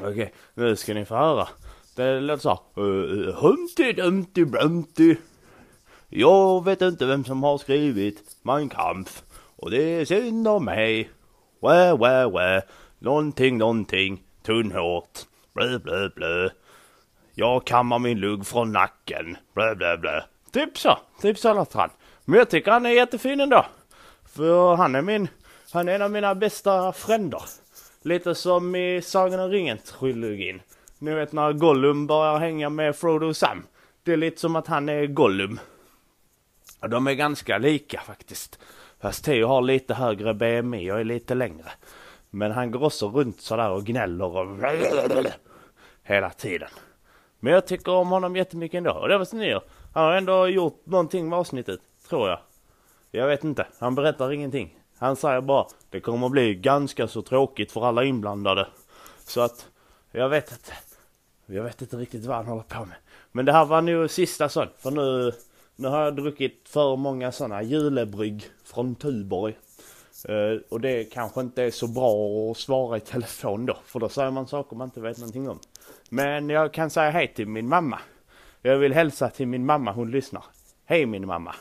Okej, nu ska ni få höra. Det låter så här. Uh, Humpty Dumpty Brumpty. Jag vet inte vem som har skrivit Mein Kampf. Och det är synd om mig. Wä, wä, wä. Någonting, någonting. Tunnhårt. Blö, blö, blö. Jag kammar min lugg från nacken. Blö, blö, blö. Typ så. Typ så han. Men jag tycker han är jättefin ändå. För han är min, han är en av mina bästa fränder. Lite som i Sagan om ringen trilogin. Ni vet när Gollum börjar hänga med Frodo och Sam. Det är lite som att han är Gollum. Och de är ganska lika faktiskt. Fast Theo har lite högre BMI och är lite längre. Men han går också runt sådär och gnäller och hela tiden. Men jag tycker om honom jättemycket ändå. Och det var så ni Han har ändå gjort någonting med avsnittet, tror jag. Jag vet inte. Han berättar ingenting. Han säger bara det kommer bli ganska så tråkigt för alla inblandade. Så att jag vet inte. Jag vet inte riktigt vad han håller på med. Men det här var nog sista sån. För nu, nu har jag druckit för många sådana julebrygg från Tuborg. Uh, och det kanske inte är så bra att svara i telefon då. För då säger man saker man inte vet någonting om. Men jag kan säga hej till min mamma. Jag vill hälsa till min mamma, hon lyssnar. Hej min mamma.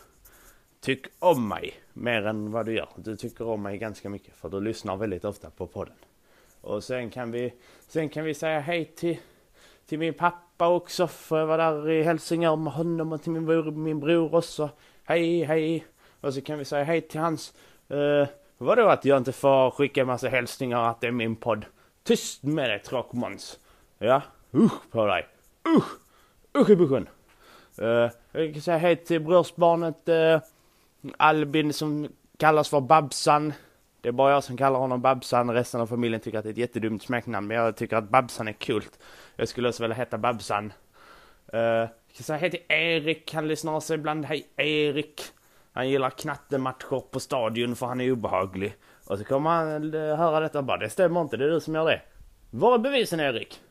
Tyck om mig mer än vad du gör. Du tycker om mig ganska mycket för du lyssnar väldigt ofta på podden. Och sen kan vi, sen kan vi säga hej till, till min pappa också. För jag var där i Helsingör med honom och till min bror, min bror också. Hej, hej. Och så kan vi säga hej till hans... Uh, vadå att jag inte får skicka en massa hälsningar att det är min podd? Tyst med dig tråkmåns. Ja, usch på dig. Usch! Usch i buschen. Uh, eh, jag kan säga hej till brorsbarnet uh, eh, Albin som kallas för Babsan. Det är bara jag som kallar honom Babsan. Resten av familjen tycker att det är ett jättedumt smeknamn. Men jag tycker att Babsan är kul. Jag skulle också vilja heta Babsan. Uh, jag heter säga hej till Erik. Han lyssnar sig ibland. Hej Erik. Han gillar knattematcher på stadion för han är obehaglig. Och så kommer han eh, höra detta och bara, det stämmer inte, det är du som gör det. Var är bevisen Erik?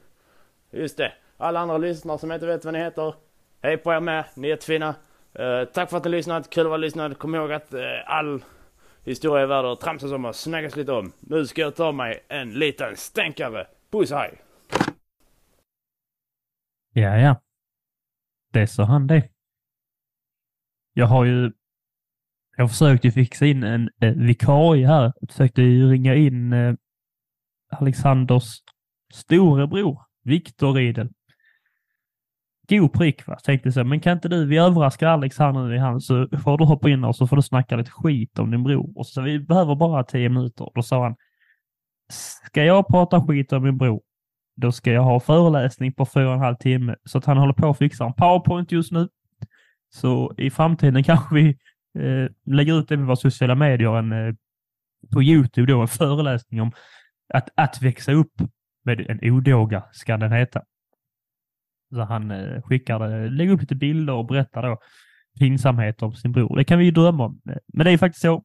Just det. Alla andra lyssnare som inte vet vad ni heter. Hej på er med, ni är jättefina. Uh, tack för att ni lyssnat, kul att vara lyssnad. Kom ihåg att uh, all historia är värd att tramsas om och snackas lite om. Nu ska jag ta mig en liten stänkare. Puss hej! Ja, ja. Det sa han det. Jag har ju jag försökte fixa in en eh, vikarie här. Jag försökte ju ringa in eh, Alexanders storebror, Viktor Riedel. God prick va, tänkte så. Men kan inte du, vi överraskar Alex här nu i han så får du hoppa in och så får du snacka lite skit om din bror. Och så vi behöver bara tio minuter. Då sa han, ska jag prata skit om min bror, då ska jag ha föreläsning på fyra och en halv timme. Så att han håller på att fixa en powerpoint just nu. Så i framtiden kanske vi eh, lägger ut det på våra sociala medier, en, eh, på Youtube då, en föreläsning om att, att växa upp med en odåga, ska den heta där han eh, skickar, eh, lägger upp lite bilder och berättar då pinsamheter om sin bror. Det kan vi ju drömma om. Eh, men det är faktiskt så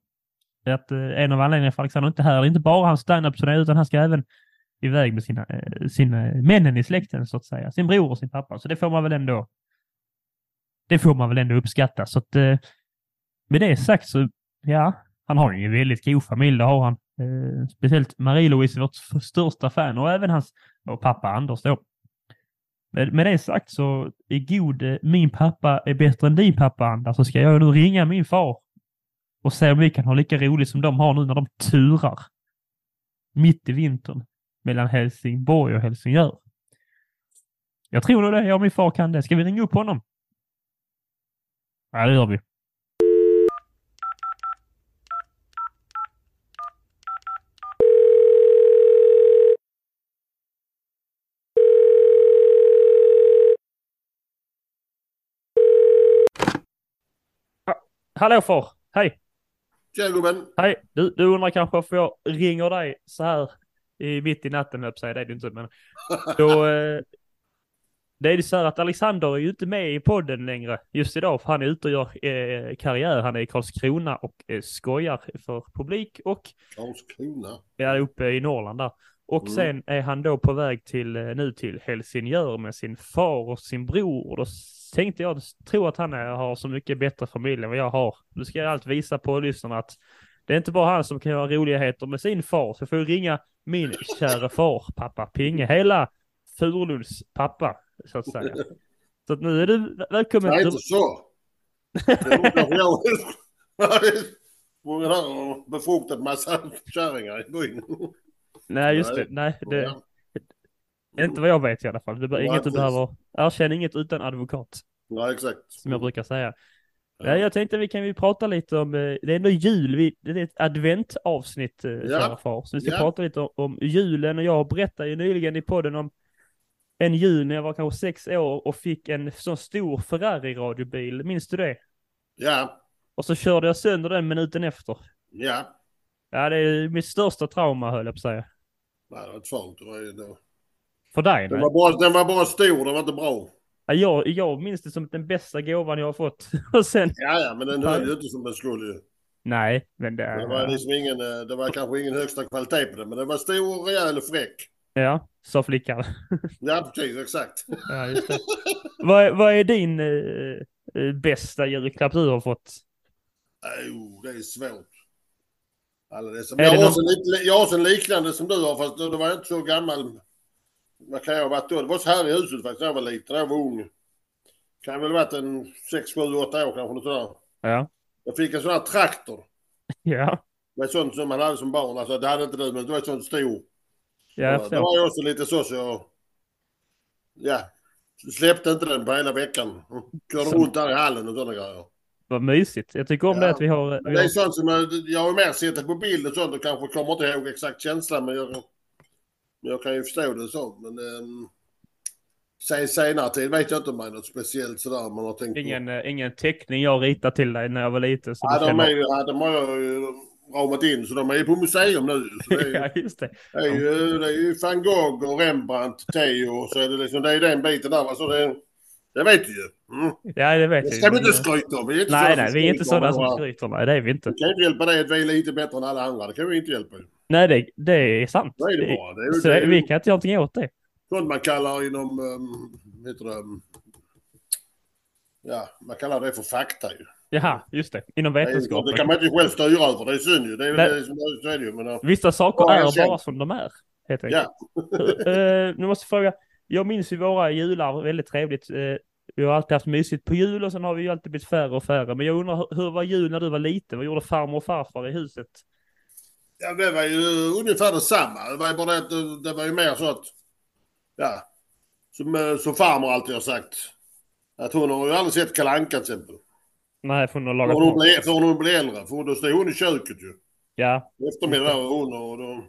att en av anledningarna för Alexander inte här, det är inte bara hans standup-turné, utan han ska även iväg med sina, sina männen i släkten så att säga. Sin bror och sin pappa. Så det får man väl ändå det får man väl ändå uppskatta. Så att eh, med det sagt så, ja, han har ju en väldigt god familj, det har han. Eh, speciellt Marie-Louise är vårt största fan och även hans och pappa Anders då. Med, med det sagt så i god eh, min pappa är bättre än din pappa-anda så ska jag nu ringa min far och se om vi kan ha lika roligt som de har nu när de turar mitt i vintern mellan Helsingborg och Helsingör. Jag tror nog det, jag och min far kan det. Ska vi ringa upp honom? Ja, det gör vi. Hallå far! Hej! Tjena gubben! Hej! Du, du undrar kanske varför jag ringer dig så här i, mitt i natten, höll säga. Det är det inte, men då... Eh, det är ju så här att Alexander är ju inte med i podden längre just idag, för han är ute och gör eh, karriär. Han är i Karlskrona och eh, skojar för publik och... Karlskrona? Ja, uppe i Norrland där. Och mm. sen är han då på väg till, eh, nu till Helsingör med sin far och sin bror. Och då tänkte jag, tror att han är, har så mycket bättre familj än vad jag har. Nu ska jag allt visa på lyssnarna att det är inte bara han som kan göra roligheter med sin far. Så jag får ringa min kära far, pappa Pinge, hela Furulunds pappa, så att säga. Så att nu är du välkommen. Nej, inte så. Många har befruktat massa kärringar i byn. Nej, just det. Nej, det, inte vad jag vet i alla fall. Det är inget du behöver, erkänn inget utan advokat. Ja, exakt. Som jag brukar säga. Ja. Jag tänkte vi kan vi prata lite om, eh, det är ändå jul, vi, det är ett adventavsnitt, eh, ja. far. Så vi ska ja. prata lite om, om julen och jag berättade ju nyligen i podden om en jul när jag var kanske sex år och fick en sån stor Ferrari-radiobil. Minns du det? Ja, Och så körde jag sönder den minuten efter. ja. Ja, det är mitt största trauma höll jag på att säga. Nej, det var farligt. Det var, ju- var, För dig? den, var bara, den var bara stor, den var inte bra. Ja, jag, jag minns det som den bästa gåvan jag har fått. och sen, Ja, ja, men den höll ju inte som den skulle ju. nej, men det... Det var liksom ingen, eh, det var kanske ingen högsta kvalitet på den, men den var stor, rejäl och fräck. Ja, sa flickan. Ja, precis, exakt. ja, just det. vad, vad är din eh, eh, bästa julklapp du har fått? Oh, det är svårt. Alla dessa. Är Jag, det har någon- en, jag har en liknande som du har, fast då var jag inte så gammal. Vad kan jag ha varit då? Det var så här i huset faktiskt när jag var liten, när jag var ung. Kan väl ha varit en 6, 7, 8 år kanske. Något sådär. Ja. Jag fick en sån här traktor. Ja, Det var sånt som man hade som barn. Alltså, det hade inte du, men det var sånt stor. ja jag det var ju också lite så så jag... Ja. Släppte inte den på hela veckan. Körde Som- runt där i hallen och sådana grejer. Vad mysigt. Jag tycker om Ja. det att vi har... Vi det är sånt som jag, jag har mer sett det på bild och sånt och kanske kommer inte ihåg exakt känslan men jag, jag kan ju förstå det så. Men um, sen senare tid vet jag inte om det är något speciellt sådär man har tänkt på. ingen, eh, ingen teckning jag ritade till dig när jag var liten. Så Ja, de, är ju, ja, de har jag ju ramat in så de är ju på museum nu. Så det, är, ja, ju- just det. det, är ju, det är ju van Gogh och Rembrandt, Theo och så är det liksom, det är den biten där. va. Så det, det vet du ju. Mm. Ja, det vet Det jag ska vi inte skryta om. Vi är inte Nej, nej, vi är inte sådana som skryter. Nej, det är vi inte. Vi kan inte hjälpa det att vi är lite bättre än alla andra. Det kan vi inte hjälpa. Nej, det, det är sant. Det är det Det-. Det är, Så det är, vi kan inte göra någonting åt det. sånt man kallar inom, um, heter det, um, ja, man kallar det för fakta ju. Jaha, just det. Inom Det, vetenskapen. det kan man inte själv styra över, det är synd ju. Det är, Nej. det, är- det ju. Men, uh, Vissa saker Ja, är känner- bara som de är. Helt enkelt. ja. Eh, nu måste jag fråga. Jag minns ju våra jular väldigt trevligt. Eh, vi har alltid haft mysigt på jul och sen har vi ju alltid blivit färre och färre. Men jag undrar hur, hur var jul när du var liten? Vad gjorde farmor och farfar i huset? Ja, det var ju ungefär detsamma. Det var ju bara det att det, det var ju mer så att, ja, som, eh, som farmor alltid har sagt. Att hon har ju aldrig sett Kalle Anka till exempel. Nej, för hon har lagat hon, mat. blev, förrän hon blev äldre. För då stod hon i köket ju. Ja, eftermiddag och hon och då...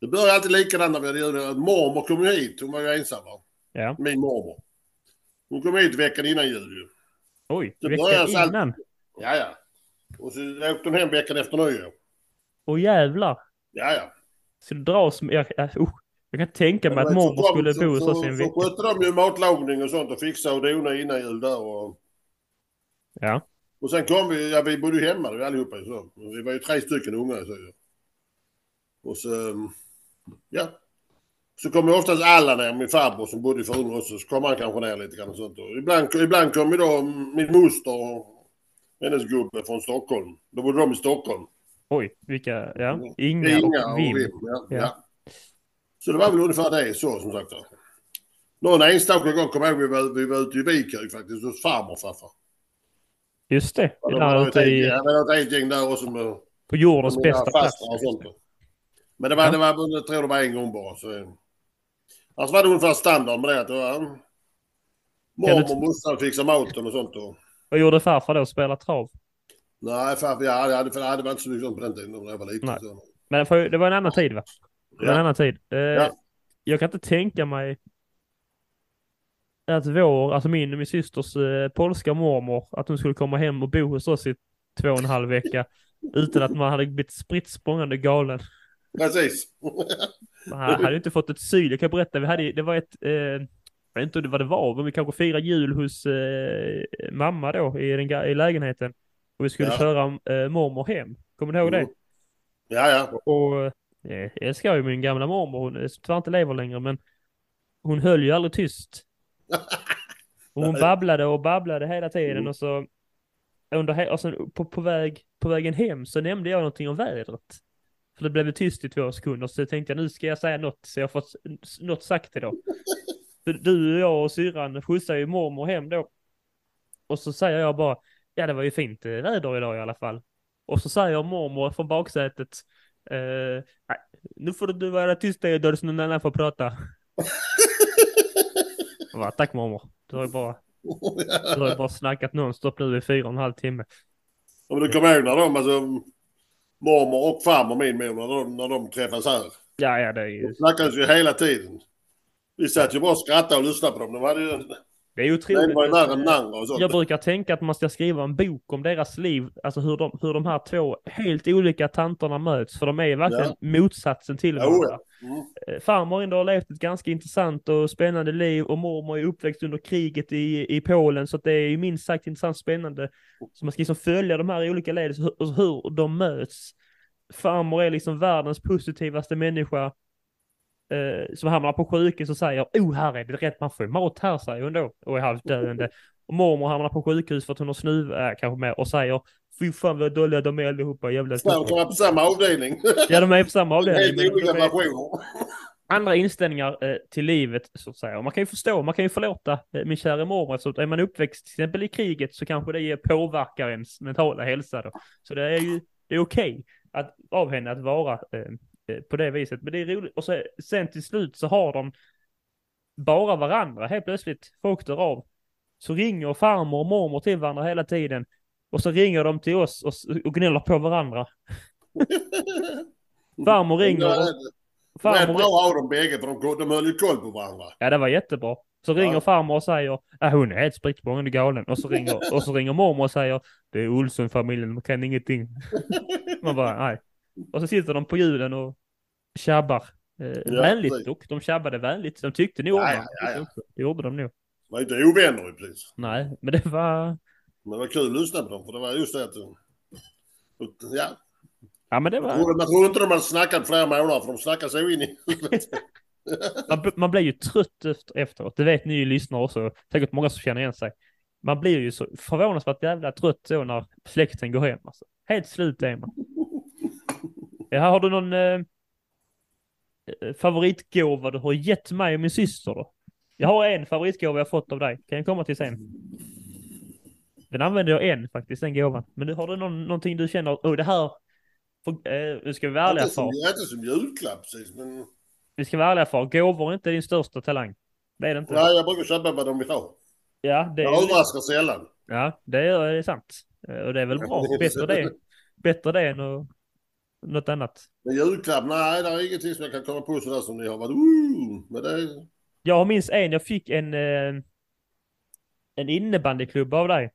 Det började alltid likadant när vi hade jul. Mormor kom ju hit. Hon var ju ensam va? ja. Min mormor. Hon kom hit veckan innan jul ju. Oj, veckan innan. Ja, ja. Och så åkte hon hem veckan efter nyår. Åh jävlar. Ja, ja. Så det dras med... Jag, jag, uh, jag kan tänka mig att så mormor skulle så- bo hos så- oss i en Så vecka. skötte de ju matlagning och sånt och fixade och donade innan jul där och... Ja. Och sen kom vi, ja vi bodde ju hemma då allihopa så. Vi var ju tre stycken unga så. Och så, um, ja. Så kom ju oftast alla ner, min farbror som bodde i Frun också, så kom han kanske ner lite grann och sånt. Och ibland, ibland kom ju då min moster och hennes gubbe från Stockholm. Då bodde de i Stockholm. Oj, vilka... Ja. Inga, Inga och och Vim. Vim. Ja, Ja. ja. Så det var väl ungefär det så som sagt. Någon enstaka gång kom jag ihåg vi var, vi var ute i Vikhög faktiskt hos farmor och farfar. Just det. Ja, Det var ett i, ett helt gäng där också med på jordens med bästa plats. fastrar och sånt. Men det var, Ja. det var, jag tror det var en gång bara. Så. Alltså var det ungefär standard med det att det var mormor och morsan fixade maten och sånt. Och, Vad gjorde farfar då? Spela trav? Nej, farfar, ja, det, hade, det var inte så mycket sånt på den tiden när jag var liten. Så. Men för, det var en annan tid va? Det var en Ja. annan tid. Eh, Jag kan inte tänka mig att vår, alltså min och min systers eh, polska mormor, att hon skulle komma hem och bo hos oss i två och en halv vecka utan att man hade blivit spritt språngande galen. Precis. Man hade inte fått ett syl. Jag kan berätta, vi hade, det var ett, eh, jag vet inte vad det var, men vi kanske firade jul hos eh, mamma då i, den, i lägenheten. Och vi skulle Ja. köra eh, mormor hem. Kommer du ihåg det? Mm. Ja, ja. Och eh, jag älskar ju min gamla mormor, hon är tyvärr inte lever längre, men hon höll ju aldrig tyst. Och hon babblade och babblade hela tiden Mm. och så under och sen på, på, väg, på vägen hem så nämnde jag någonting om vädret. För det blev tyst i två sekunder så jag tänkte nu ska jag säga något så jag s- något sagt idag. Du och jag och syrran skjutsar ju mormor hem då. Och så säger jag bara, ja det var ju fint eh, väder idag i alla fall. Och så säger mormor från baksätet, eh, nu får du vara tyst där så någon annan får prata. Bara, tack mormor. Du har ju bara, du har bara snackat nonstop nu i fyra och en halv timme. Om du kommer ihåg när de, alltså mormor och farmor min mor, när de, när de träffas här. Ja, ja, det är ju... De snackades ju hela tiden. Vi satt ju bara och skrattade och lyssnade på dem. De hade ju... Det är ju otroligt. och. Jag brukar tänka att man ska skriva en bok om deras liv, alltså hur de, hur de här två helt olika tanterna möts, för de är ju verkligen motsatsen till varandra. ja. Mm. Eh, Farmor ändå har levt ett ganska intressant och spännande liv och mormor är uppväxt under kriget i, i Polen så det är ju minst sagt intressant och spännande. Så man ska liksom följa de här olika leden, så hur, hur de möts. Farmor är liksom världens positivaste människa eh, som hamnar på sjukhus och säger oh här är det rätt, man får ju mat här säger hon då och är halvt döende. Och mormor hamnar på sjukhus för att hon har snuva, äh, kanske mer, och säger fy fan vad dåliga de är allihopa, jävla de kan vara på samma avdelning. Ja de är på samma avdelning. Helt olika är- versioner. andra inställningar eh, till livet så att säga. Och man kan ju förstå, man kan ju förlåta eh, min kära mormor. Så att är man uppväxt till exempel i kriget så kanske det påverkar ens mentala hälsa då. Så det är ju, det är okej att, av henne att vara eh, eh, på det viset. Men det är roligt. Och så, sen till slut så har de bara varandra helt plötsligt. Folk dör av. Så ringer farmor och mormor till varandra hela tiden. Och så ringer de till oss och, och gnäller på varandra. Farmor ringer och... Farmor, bra av dem bägge för de, de höll ju koll på varandra. Ja, det var jättebra. Så ringer Ja. farmor och säger att hon är helt spritt hon är galen. Och så, ringer, och så ringer mormor och säger det är Olsson-familjen, de kan ingenting. Man bara, nej. Och så sitter de på julen och tjabbar. Eh, Ja, vänligt dock. De tjabbade vänligt. De tyckte nog om Ja, ja, ja, ja. Det gjorde de nog. De var inte ovänner ju precis. Nej, men det var... Men det var kul att lyssna på dem för det var just det att... Ja, Ja, men det jag var... trodde, man trodde inte de hade snackat flera månader för de snackade så in i... Man, man blir ju trött efter, efteråt. Det vet ni ju lyssnare också. Säkert många som känner igen sig. Man blir ju så förvånansvärt jävla trött så när släkten går hem. Alltså. Helt slut är man. Ja, har du någon eh, eh, favoritgåva du har gett mig och min syster då? Jag har en favoritgåva jag fått av dig. Kan jag komma till sen? Den använder jag en faktiskt, den gåvan. Men du, har du någon, någonting du känner, oh det här, för, eh, nu ska vi vara ärliga far. inte som julklapp precis men... Vi ska vara ärliga far, gåvor är inte din största talang. Det är det inte. Nej, jag brukar köpa vad de vill ha. Ja, det Jag är, överraskar sällan. ja, det är, det är sant. Eh, Och det är väl bra. Bättre det, bättre det än att- något annat. Men julklapp, nej det är ingenting som jag kan komma på sådär som ni har varit! Men det. Jag minns en, jag fick en, eh, en innebandyklubb av dig.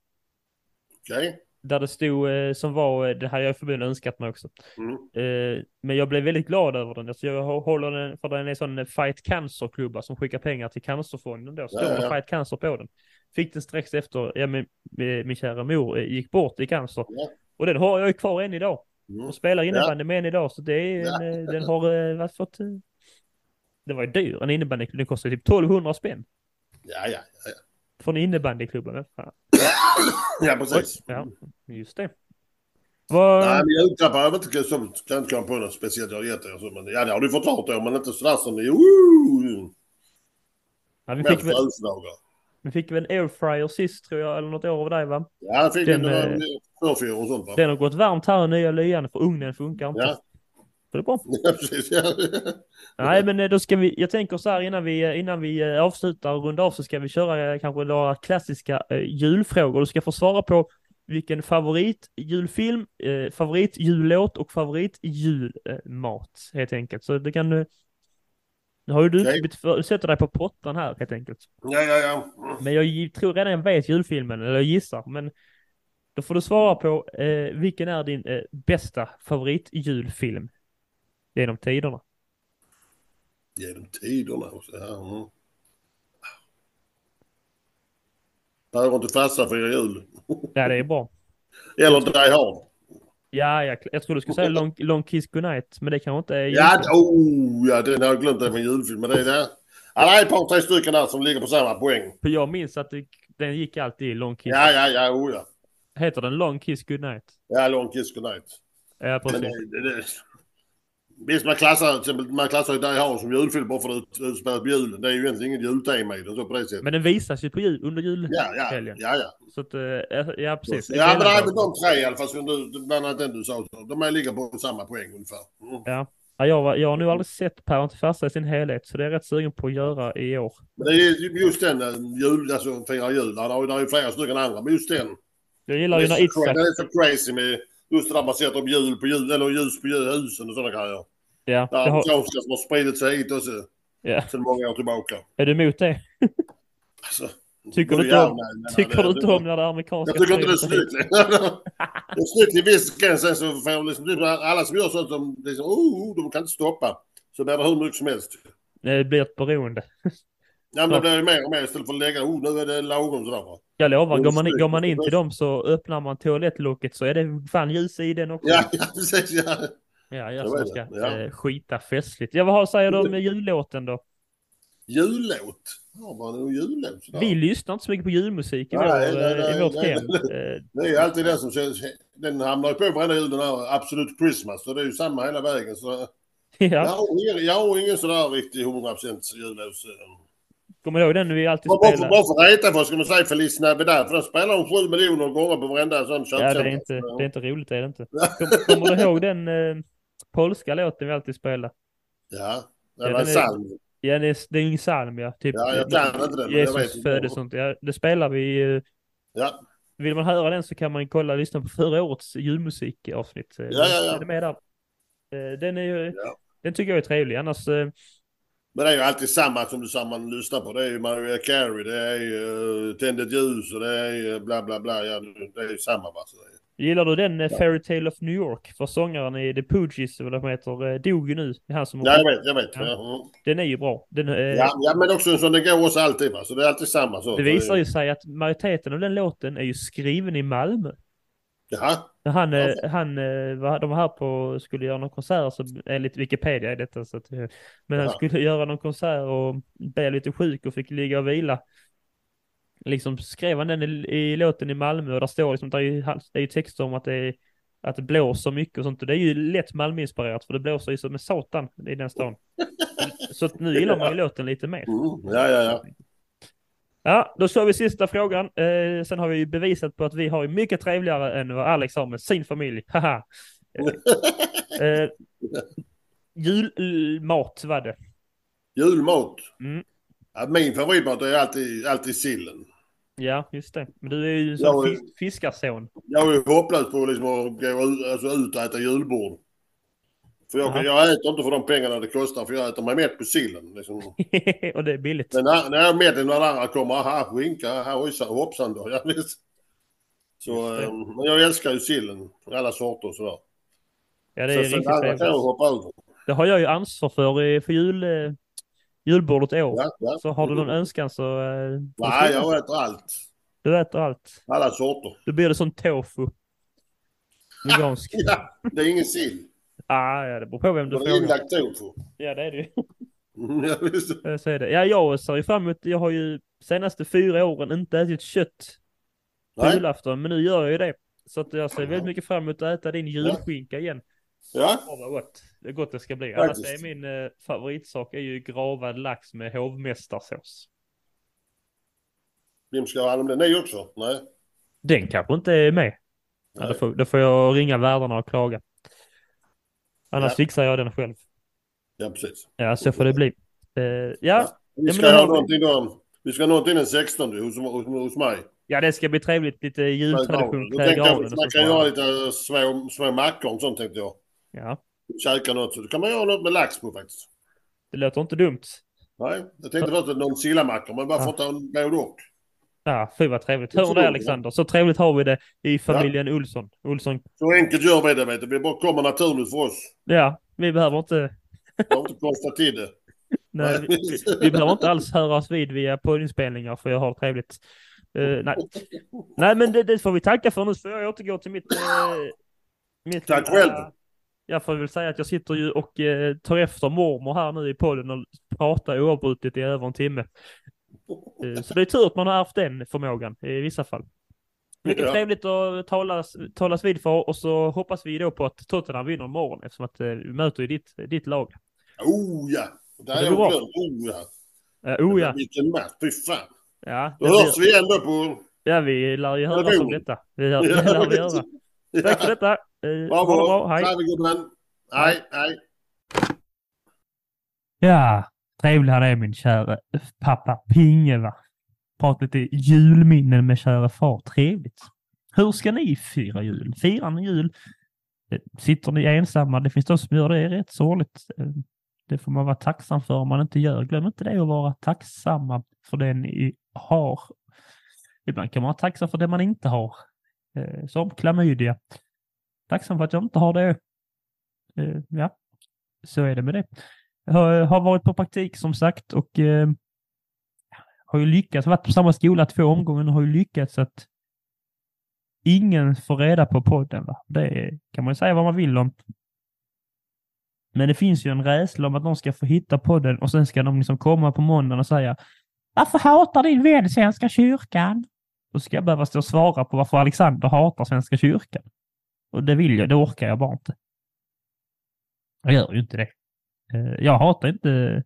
Okej. Där det stod, eh, som var, eh, det hade jag förmodligen önskat mig också. Mm. Men jag blev väldigt glad över den. Alltså jag håller den, för den är sån eh, Fight Cancer-klubba som skickar pengar till Cancerfonden då. Står Ja. Fight Cancer på den. Fick den strax efter, ja min, min, kära mor gick bort i cancer. Ja. Och den har jag ju kvar än idag. Mm. Och spelar innebandy med än idag. Så det är Ja. en, eh, den har eh, vad fått, eh, det var ju dyr, en innebandyklubb. Den kostar typ 1200 spänn. Ja, ja, ja. ja. Från innebandyklubben. Ja, Oj, precis. ja, just det. Vad... Nej, men julklappar har jag inte, som, kan inte komma på något speciellt jag har gett er. Så, men ja, det har du fått klart då, men inte sådär som ni... Ja, vi, fick väl, vi fick väl en airfryer sist tror jag, eller något år av dig va? Ja, jag fick Den, en eh, förfyr och sånt va? Den har gått varmt här i nya lyan för ugnen funkar inte. Ja. Så det är bra. Ja, precis. Ja. Nej men eh, då ska vi, jag tänker så här innan vi, eh, innan vi avslutar och rundar av så ska vi köra kanske några klassiska eh, julfrågor. Du ska få svara på vilken favoritjulfilm, eh, favoritjullåt och favoritjulmat helt enkelt. Så det kan du... Nu har ju du okay. för, du sätter dig på pottan här helt enkelt. ja, ja, ja. Men jag tror redan jag vet julfilmen, eller jag gissar. Men då får du svara på eh, vilken är din eh, bästa favoritjulfilm genom tiderna? Genom tiderna här. Mm. Behöver inte fasta för jul. Ja, det är bra. Eller Die Hard. Ja, jag, jag tror du skulle säga long, long Kiss Goodnight, men det kanske inte är Ja, oh, ja, den har jag glömt. Det var en julfilm. Men det är det. Ja, det är ett par, tre stycken där som ligger på samma poäng. För jag minns att det, den gick alltid i Long Kiss. Ja, ja, ja, oh, ja. Heter den Long Kiss Goodnight? Ja, Long Kiss Goodnight. Ja, precis. Visst, man klassar, till exempel, man klassar ju Die Hard som julfilm bara för att det utspelas på julen. Det är ju egentligen inget jultema i den så på det sättet. Men den visas ju på jul, under julhelgen. ja, ja, ja, ja. Så att, eh, ja, precis. Ja, men det är väl de tre i alla fall, som du, bland annat den du sa. De ligger på samma poäng ungefär. Mm. Ja. Ja, jag, var- jag har nu aldrig sett Päron till farsa i sin helhet, så det är jag rätt sugen på att göra i år. Men det är just den, eh, jul, alltså fira jul. Där, har- där är ju flera stycken andra, men just den. Jag gillar ju när Itzhak... det är så crazy med just det där man sätter upp jul på jul, eller ljus på jul, husen och sådana grejer. Ja, det har, amerikanska som har spridit sig hit och så. Ja. Sedan många år tillbaka. Är du emot det? Alltså, Tycker du ja om, och nej, men tycker det- du inte om när det amerikanska Jag tycker inte det är snyggt. Det är snyggt till viss gräns. Sen så får liksom, alla som gör sånt, de, liksom, oh, oh, de kan inte stoppa. Så blir det hur mycket som helst. Det blir ett beroende. Ja, men det blir mer och mer istället för att lägga, oh, nu är det lagom sådär. va. Jag lovar, går man, in- går man in till dem så öppnar man toalettlocket så är det fan ljus i den också. Ja, ja, precis. Ja. Ja, jag är som ska ja. eh, skita festligt. Ja, vad har- säger du om jullåten då? Jullåt. Har man en jullåt? sådär? Vi lyssnar inte så mycket på julmusik i, Nej, vår, nej, eh, nej, i vårt nej, hem. nej. Eh, Det är alltid den som känns, den hamnar ju på varenda jul den här Absolut Christmas. Så det är ju samma hela vägen. Så jag, Ja, har ingen, jag har ingen sådär riktig 100% jullåt. Kommer du ihåg den vi alltid Bara spelade? bara för att reta för ska man säga Feliz Navidad. För den spelar de sju miljoner gånger på varenda sån Ja, det är, inte, det är inte roligt, det är det inte. Kom, kommer du ihåg den eh, polska låten vi alltid spelade? Ja, Ja, det var en psalm. Ja, det är, det är en psalm, ja. Typ, Ja, jag kan inte vet Jesus föddes sånt. Ja, det spelar vi. eh, Ja, Vill man höra den så kan man kolla och lyssna på förra årets julmusikavsnitt. Eh, Ja, ja, ja. Den är med där. Eh, Den, är, Ja. den tycker jag är trevlig. Annars, eh, men det är ju alltid samma som du sa man lyssnar på. Det är ju Mariah Carey, det är ju uh, Tänd ett ljus och det är ju bla bla bla. Ja, det är ju samma va. Gillar du den eh, Fairy Tale of New York? För sångaren i The Pooges, eller vad de heter, eh, dog ju nu. Det är Han som Ja, jag vet, jag vet. Ja. Ja. Den är ju bra. Den, eh, Ja, ja, men också en sån, det går också alltid va. Så det är alltid samma. Så. Det visar ju sig att majoriteten av den låten är ju skriven i Malmö. Jaha, Han, eh, han eh, var, de var här på, skulle göra någon konsert, så, enligt Wikipedia är detta, så att, eh, men han Ja. skulle göra någon konsert och blev lite sjuk och fick ligga och vila. Liksom skrev han den i, i låten i Malmö och där står liksom, där är ju, det är ju texter om att det, är, att det blåser mycket och sånt och det är ju lätt Malmöinspirerat för det blåser ju som en satan i den stan. Så nu gillar man ju låten lite mer. mm. ja, ja, ja. Ja, då kör vi sista frågan. Eh, sen har vi ju bevisat på att vi har mycket trevligare än vad Alex har med sin familj. Haha. Eh, julmat var det. Julmat. Mm. Ja, min favoritmat är alltid, alltid sillen. Ja, just det. Men du är ju en sån fiskarson. Jag är hopplös på liksom att gå ut, alltså ut och äta julbord. För jag, jag äter inte för de pengarna det kostar för jag äter mig mätt på sillen. Liksom. och det är billigt. Men när, när jag är mätt när andra kommer, aha skinka, aha hojsan, hoppsan då. Ja, visst. Så, eh, men jag älskar ju sillen, alla sorter och sådär. Ja, det är så, riktigt andra kan jag trevligt. hoppa över. Det har jag ju ansvar för för jul, eh, julbordet i år. Ja, ja. Så har du någon önskan så... eh, Nej, jag äter allt. Du äter allt. Alla sorter. Då blir det som tofu. Vegansk. Ja, det är ingen sill. Ah, ja, det beror på vem du frågar. inlagt tofu. Ja, det är det ju. Mm, Ja, visst. Eh, Så är det. Ja, jag ser ju fram emot, jag har ju senaste fyra åren inte ätit kött på julafton, men nu gör jag ju det. Så att jag ser väldigt mycket fram emot att äta din julskinka igen. Ja, Åh, vad gott. Det är gott det ska bli. Annars är min eh, favoritsak är ju gravad lax med hovmästarsås. vem ska ha hand om det? Ni också? Nej. Den kanske inte är med. Ja, då, får, då får jag ringa värdarna och klaga. Annars Ja. fixar jag den själv. Ja, precis. Ja, så får det bli. Eh, ja, Ja. Vi ska har ha någonting då. Vi ska ha någonting den 16 hos, hos, hos mig. ja, det ska bli trevligt. Lite jultradition. Då tänkte jag man kan göra lite små, små mackor och sånt tänkte jag. Ja, Käka något. Så då kan man göra något med lax på faktiskt. det låter inte dumt. Nej, jag tänkte först att någon sillamackor, men bara Ja. en både och. Ja, fy vad trevligt. Hör du det Alexander? Så trevligt har vi det i familjen Olsson. Olsson. Så enkelt gör vi det, vet du. Det bara kommer naturligt för oss. Ja, vi behöver inte, Jag har inte konstat till det. nej, vi, vi, vi behöver inte alls höra oss vid via poddinspelningar för jag har trevligt. Eh, nej. nej, men det, det får vi tacka för nu. Så får jag återgå till mitt... eh, mitt Tack själv. Jag får väl säga att jag sitter ju och eh, tar efter mormor här nu i podden och pratar oavbrutet i över en timme. Eh, så det är tur att man har haft den förmågan i vissa fall. Mycket Ja. trevligt att talas, talas vid för och så hoppas vi då på att Tottenham vinner imorgon eftersom att eh, vi möter ju ditt, ditt lag. Oh ja! Har går jag glömt. Oh ja! Uh, oh ja, Vilken match, fy fan. ja, Då hörs vi ändå på... ja, vi lär ju höras om detta. Det lär, det lär vi göra. Tack för detta. Eh, ha det bra, hej. Hej, hej. Ja, trevlig han är min kära pappa Pinge va. Prata lite julminnen med kära far. Trevligt. Hur ska ni fira jul? Firar ni jul? Eh, sitter ni ensamma? Det finns de som gör det rätt sorgligt. Eh, det får man vara tacksam för om man inte gör. Glöm inte det att vara tacksamma för det ni har. Ibland kan man vara tacksam för det man inte har. Eh, som klamydia. Tacksam för att jag inte har det. Ja, så är det med det. Jag har, har varit på praktik som sagt och eh, har ju lyckats, varit på samma skola två omgångar och har ju lyckats att ingen får reda på podden. Va? Det kan man ju säga vad man vill om. Men det finns ju en rädsla om att någon ska få hitta podden och sen ska de liksom komma på måndagen och säga Varför hatar din vän Svenska kyrkan? Då ska jag behöva stå och svara på varför Alexander hatar Svenska kyrkan. Och det vill jag, det orkar jag bara inte. Jag gör ju inte det. Eh, jag hatar inte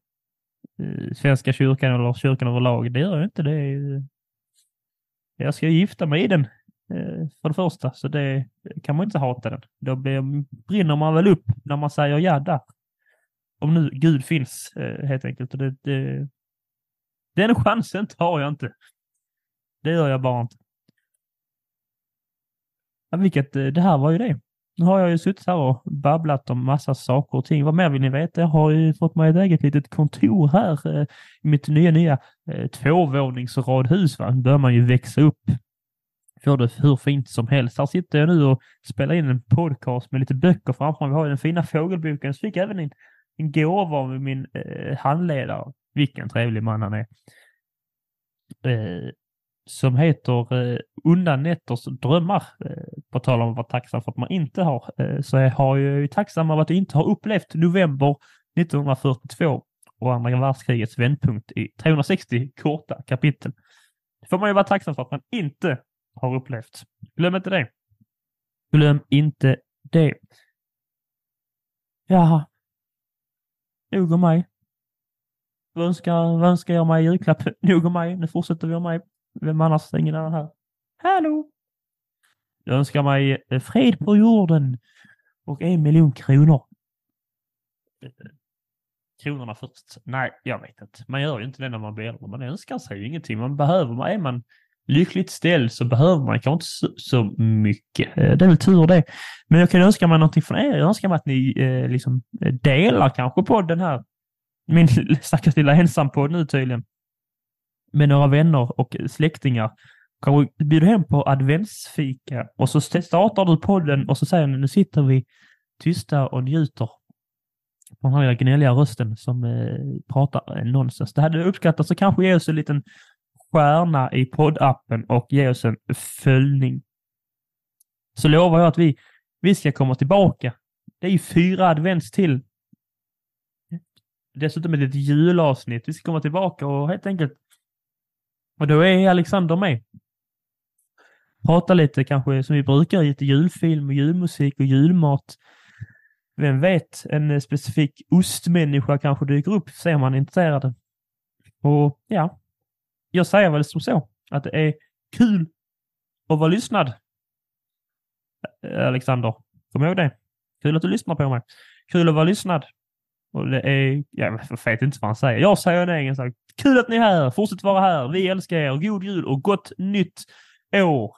eh, Svenska kyrkan eller kyrkan överlag. Det gör jag inte. Det jag ska gifta mig i den eh, för det första, så det kan man inte hata den. Då brinner man väl upp när man säger ja där. Om nu Gud finns helt enkelt. Och det, det, den chansen tar jag inte. Det gör jag bara inte. Ja, vilket, det här var ju det. Nu har jag ju suttit här och babblat om massa saker och ting. Vad mer vill ni veta? Jag har ju fått mig ett eget litet kontor här eh, i mitt nya, nya eh, tvåvåningsradhus. Va? Nu börjar man ju växa upp. Får det hur fint som helst. Här sitter jag nu och spelar in en podcast med lite böcker framför mig. Vi har ju den fina fågelboken. Så fick jag även en, en gåva av min eh, handledare. Vilken trevlig man han är. Eh, som heter eh, Undan nätters drömmar. Eh, på tal om att vara tacksam för att man inte har, eh, så jag har ju tacksam av att jag inte har upplevt november 1942 och andra världskrigets vändpunkt i 360 korta kapitel. Det får man ju vara tacksam för att man inte har upplevt. Glöm inte det. Glöm inte det. Jaha. Nog om mig. Vad önskar, vad önskar jag mig i julklapp? Nog om mig. Nu fortsätter vi om mig. Vem annars? Ingen annan här. Hallå! Jag önskar mig eh, fred på jorden och en miljon kronor. Eh, kronorna först. Nej, jag vet inte. Man gör ju inte det när man blir äldre. Man önskar sig ju ingenting. Man behöver, är man lyckligt ställd så behöver man kanske inte så, så, mycket. Eh, det är väl tur det. Men jag kan önska mig någonting från er. Jag önskar mig att ni eh, liksom delar kanske på den här, min stackars lilla ensampodd nu tydligen med några vänner och släktingar. Kanske bjuder hem på adventsfika och så startar du podden och så säger ni nu sitter vi tysta och njuter på den här gnälliga rösten som eh, pratar nonsens. Det hade uppskattats så kanske ge oss en liten stjärna i poddappen och ge oss en följning. Så lovar jag att vi, vi ska komma tillbaka. Det är ju fyra advents till. Dessutom ett julavsnitt. Vi ska komma tillbaka och helt enkelt och då är Alexander med. Prata lite kanske som vi brukar, lite julfilm och julmusik och julmat. Vem vet, en specifik ostmänniska kanske dyker upp, ser man intresserad. Och ja, jag säger väl som så, att det är kul att vara lyssnad. Alexander, kom ihåg det. Kul att du lyssnar på mig. Kul att vara lyssnad. Och det är, jag vet inte vad han säger. Jag säger en egen sak. Kul att ni är här. Fortsätt vara här. Vi älskar er. God jul och gott nytt år.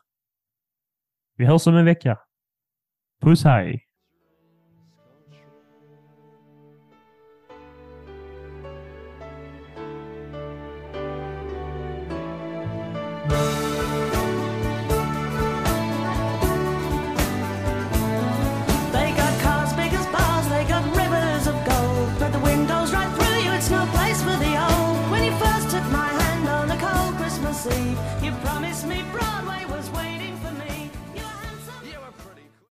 Vi hörs om en vecka. Puss hej!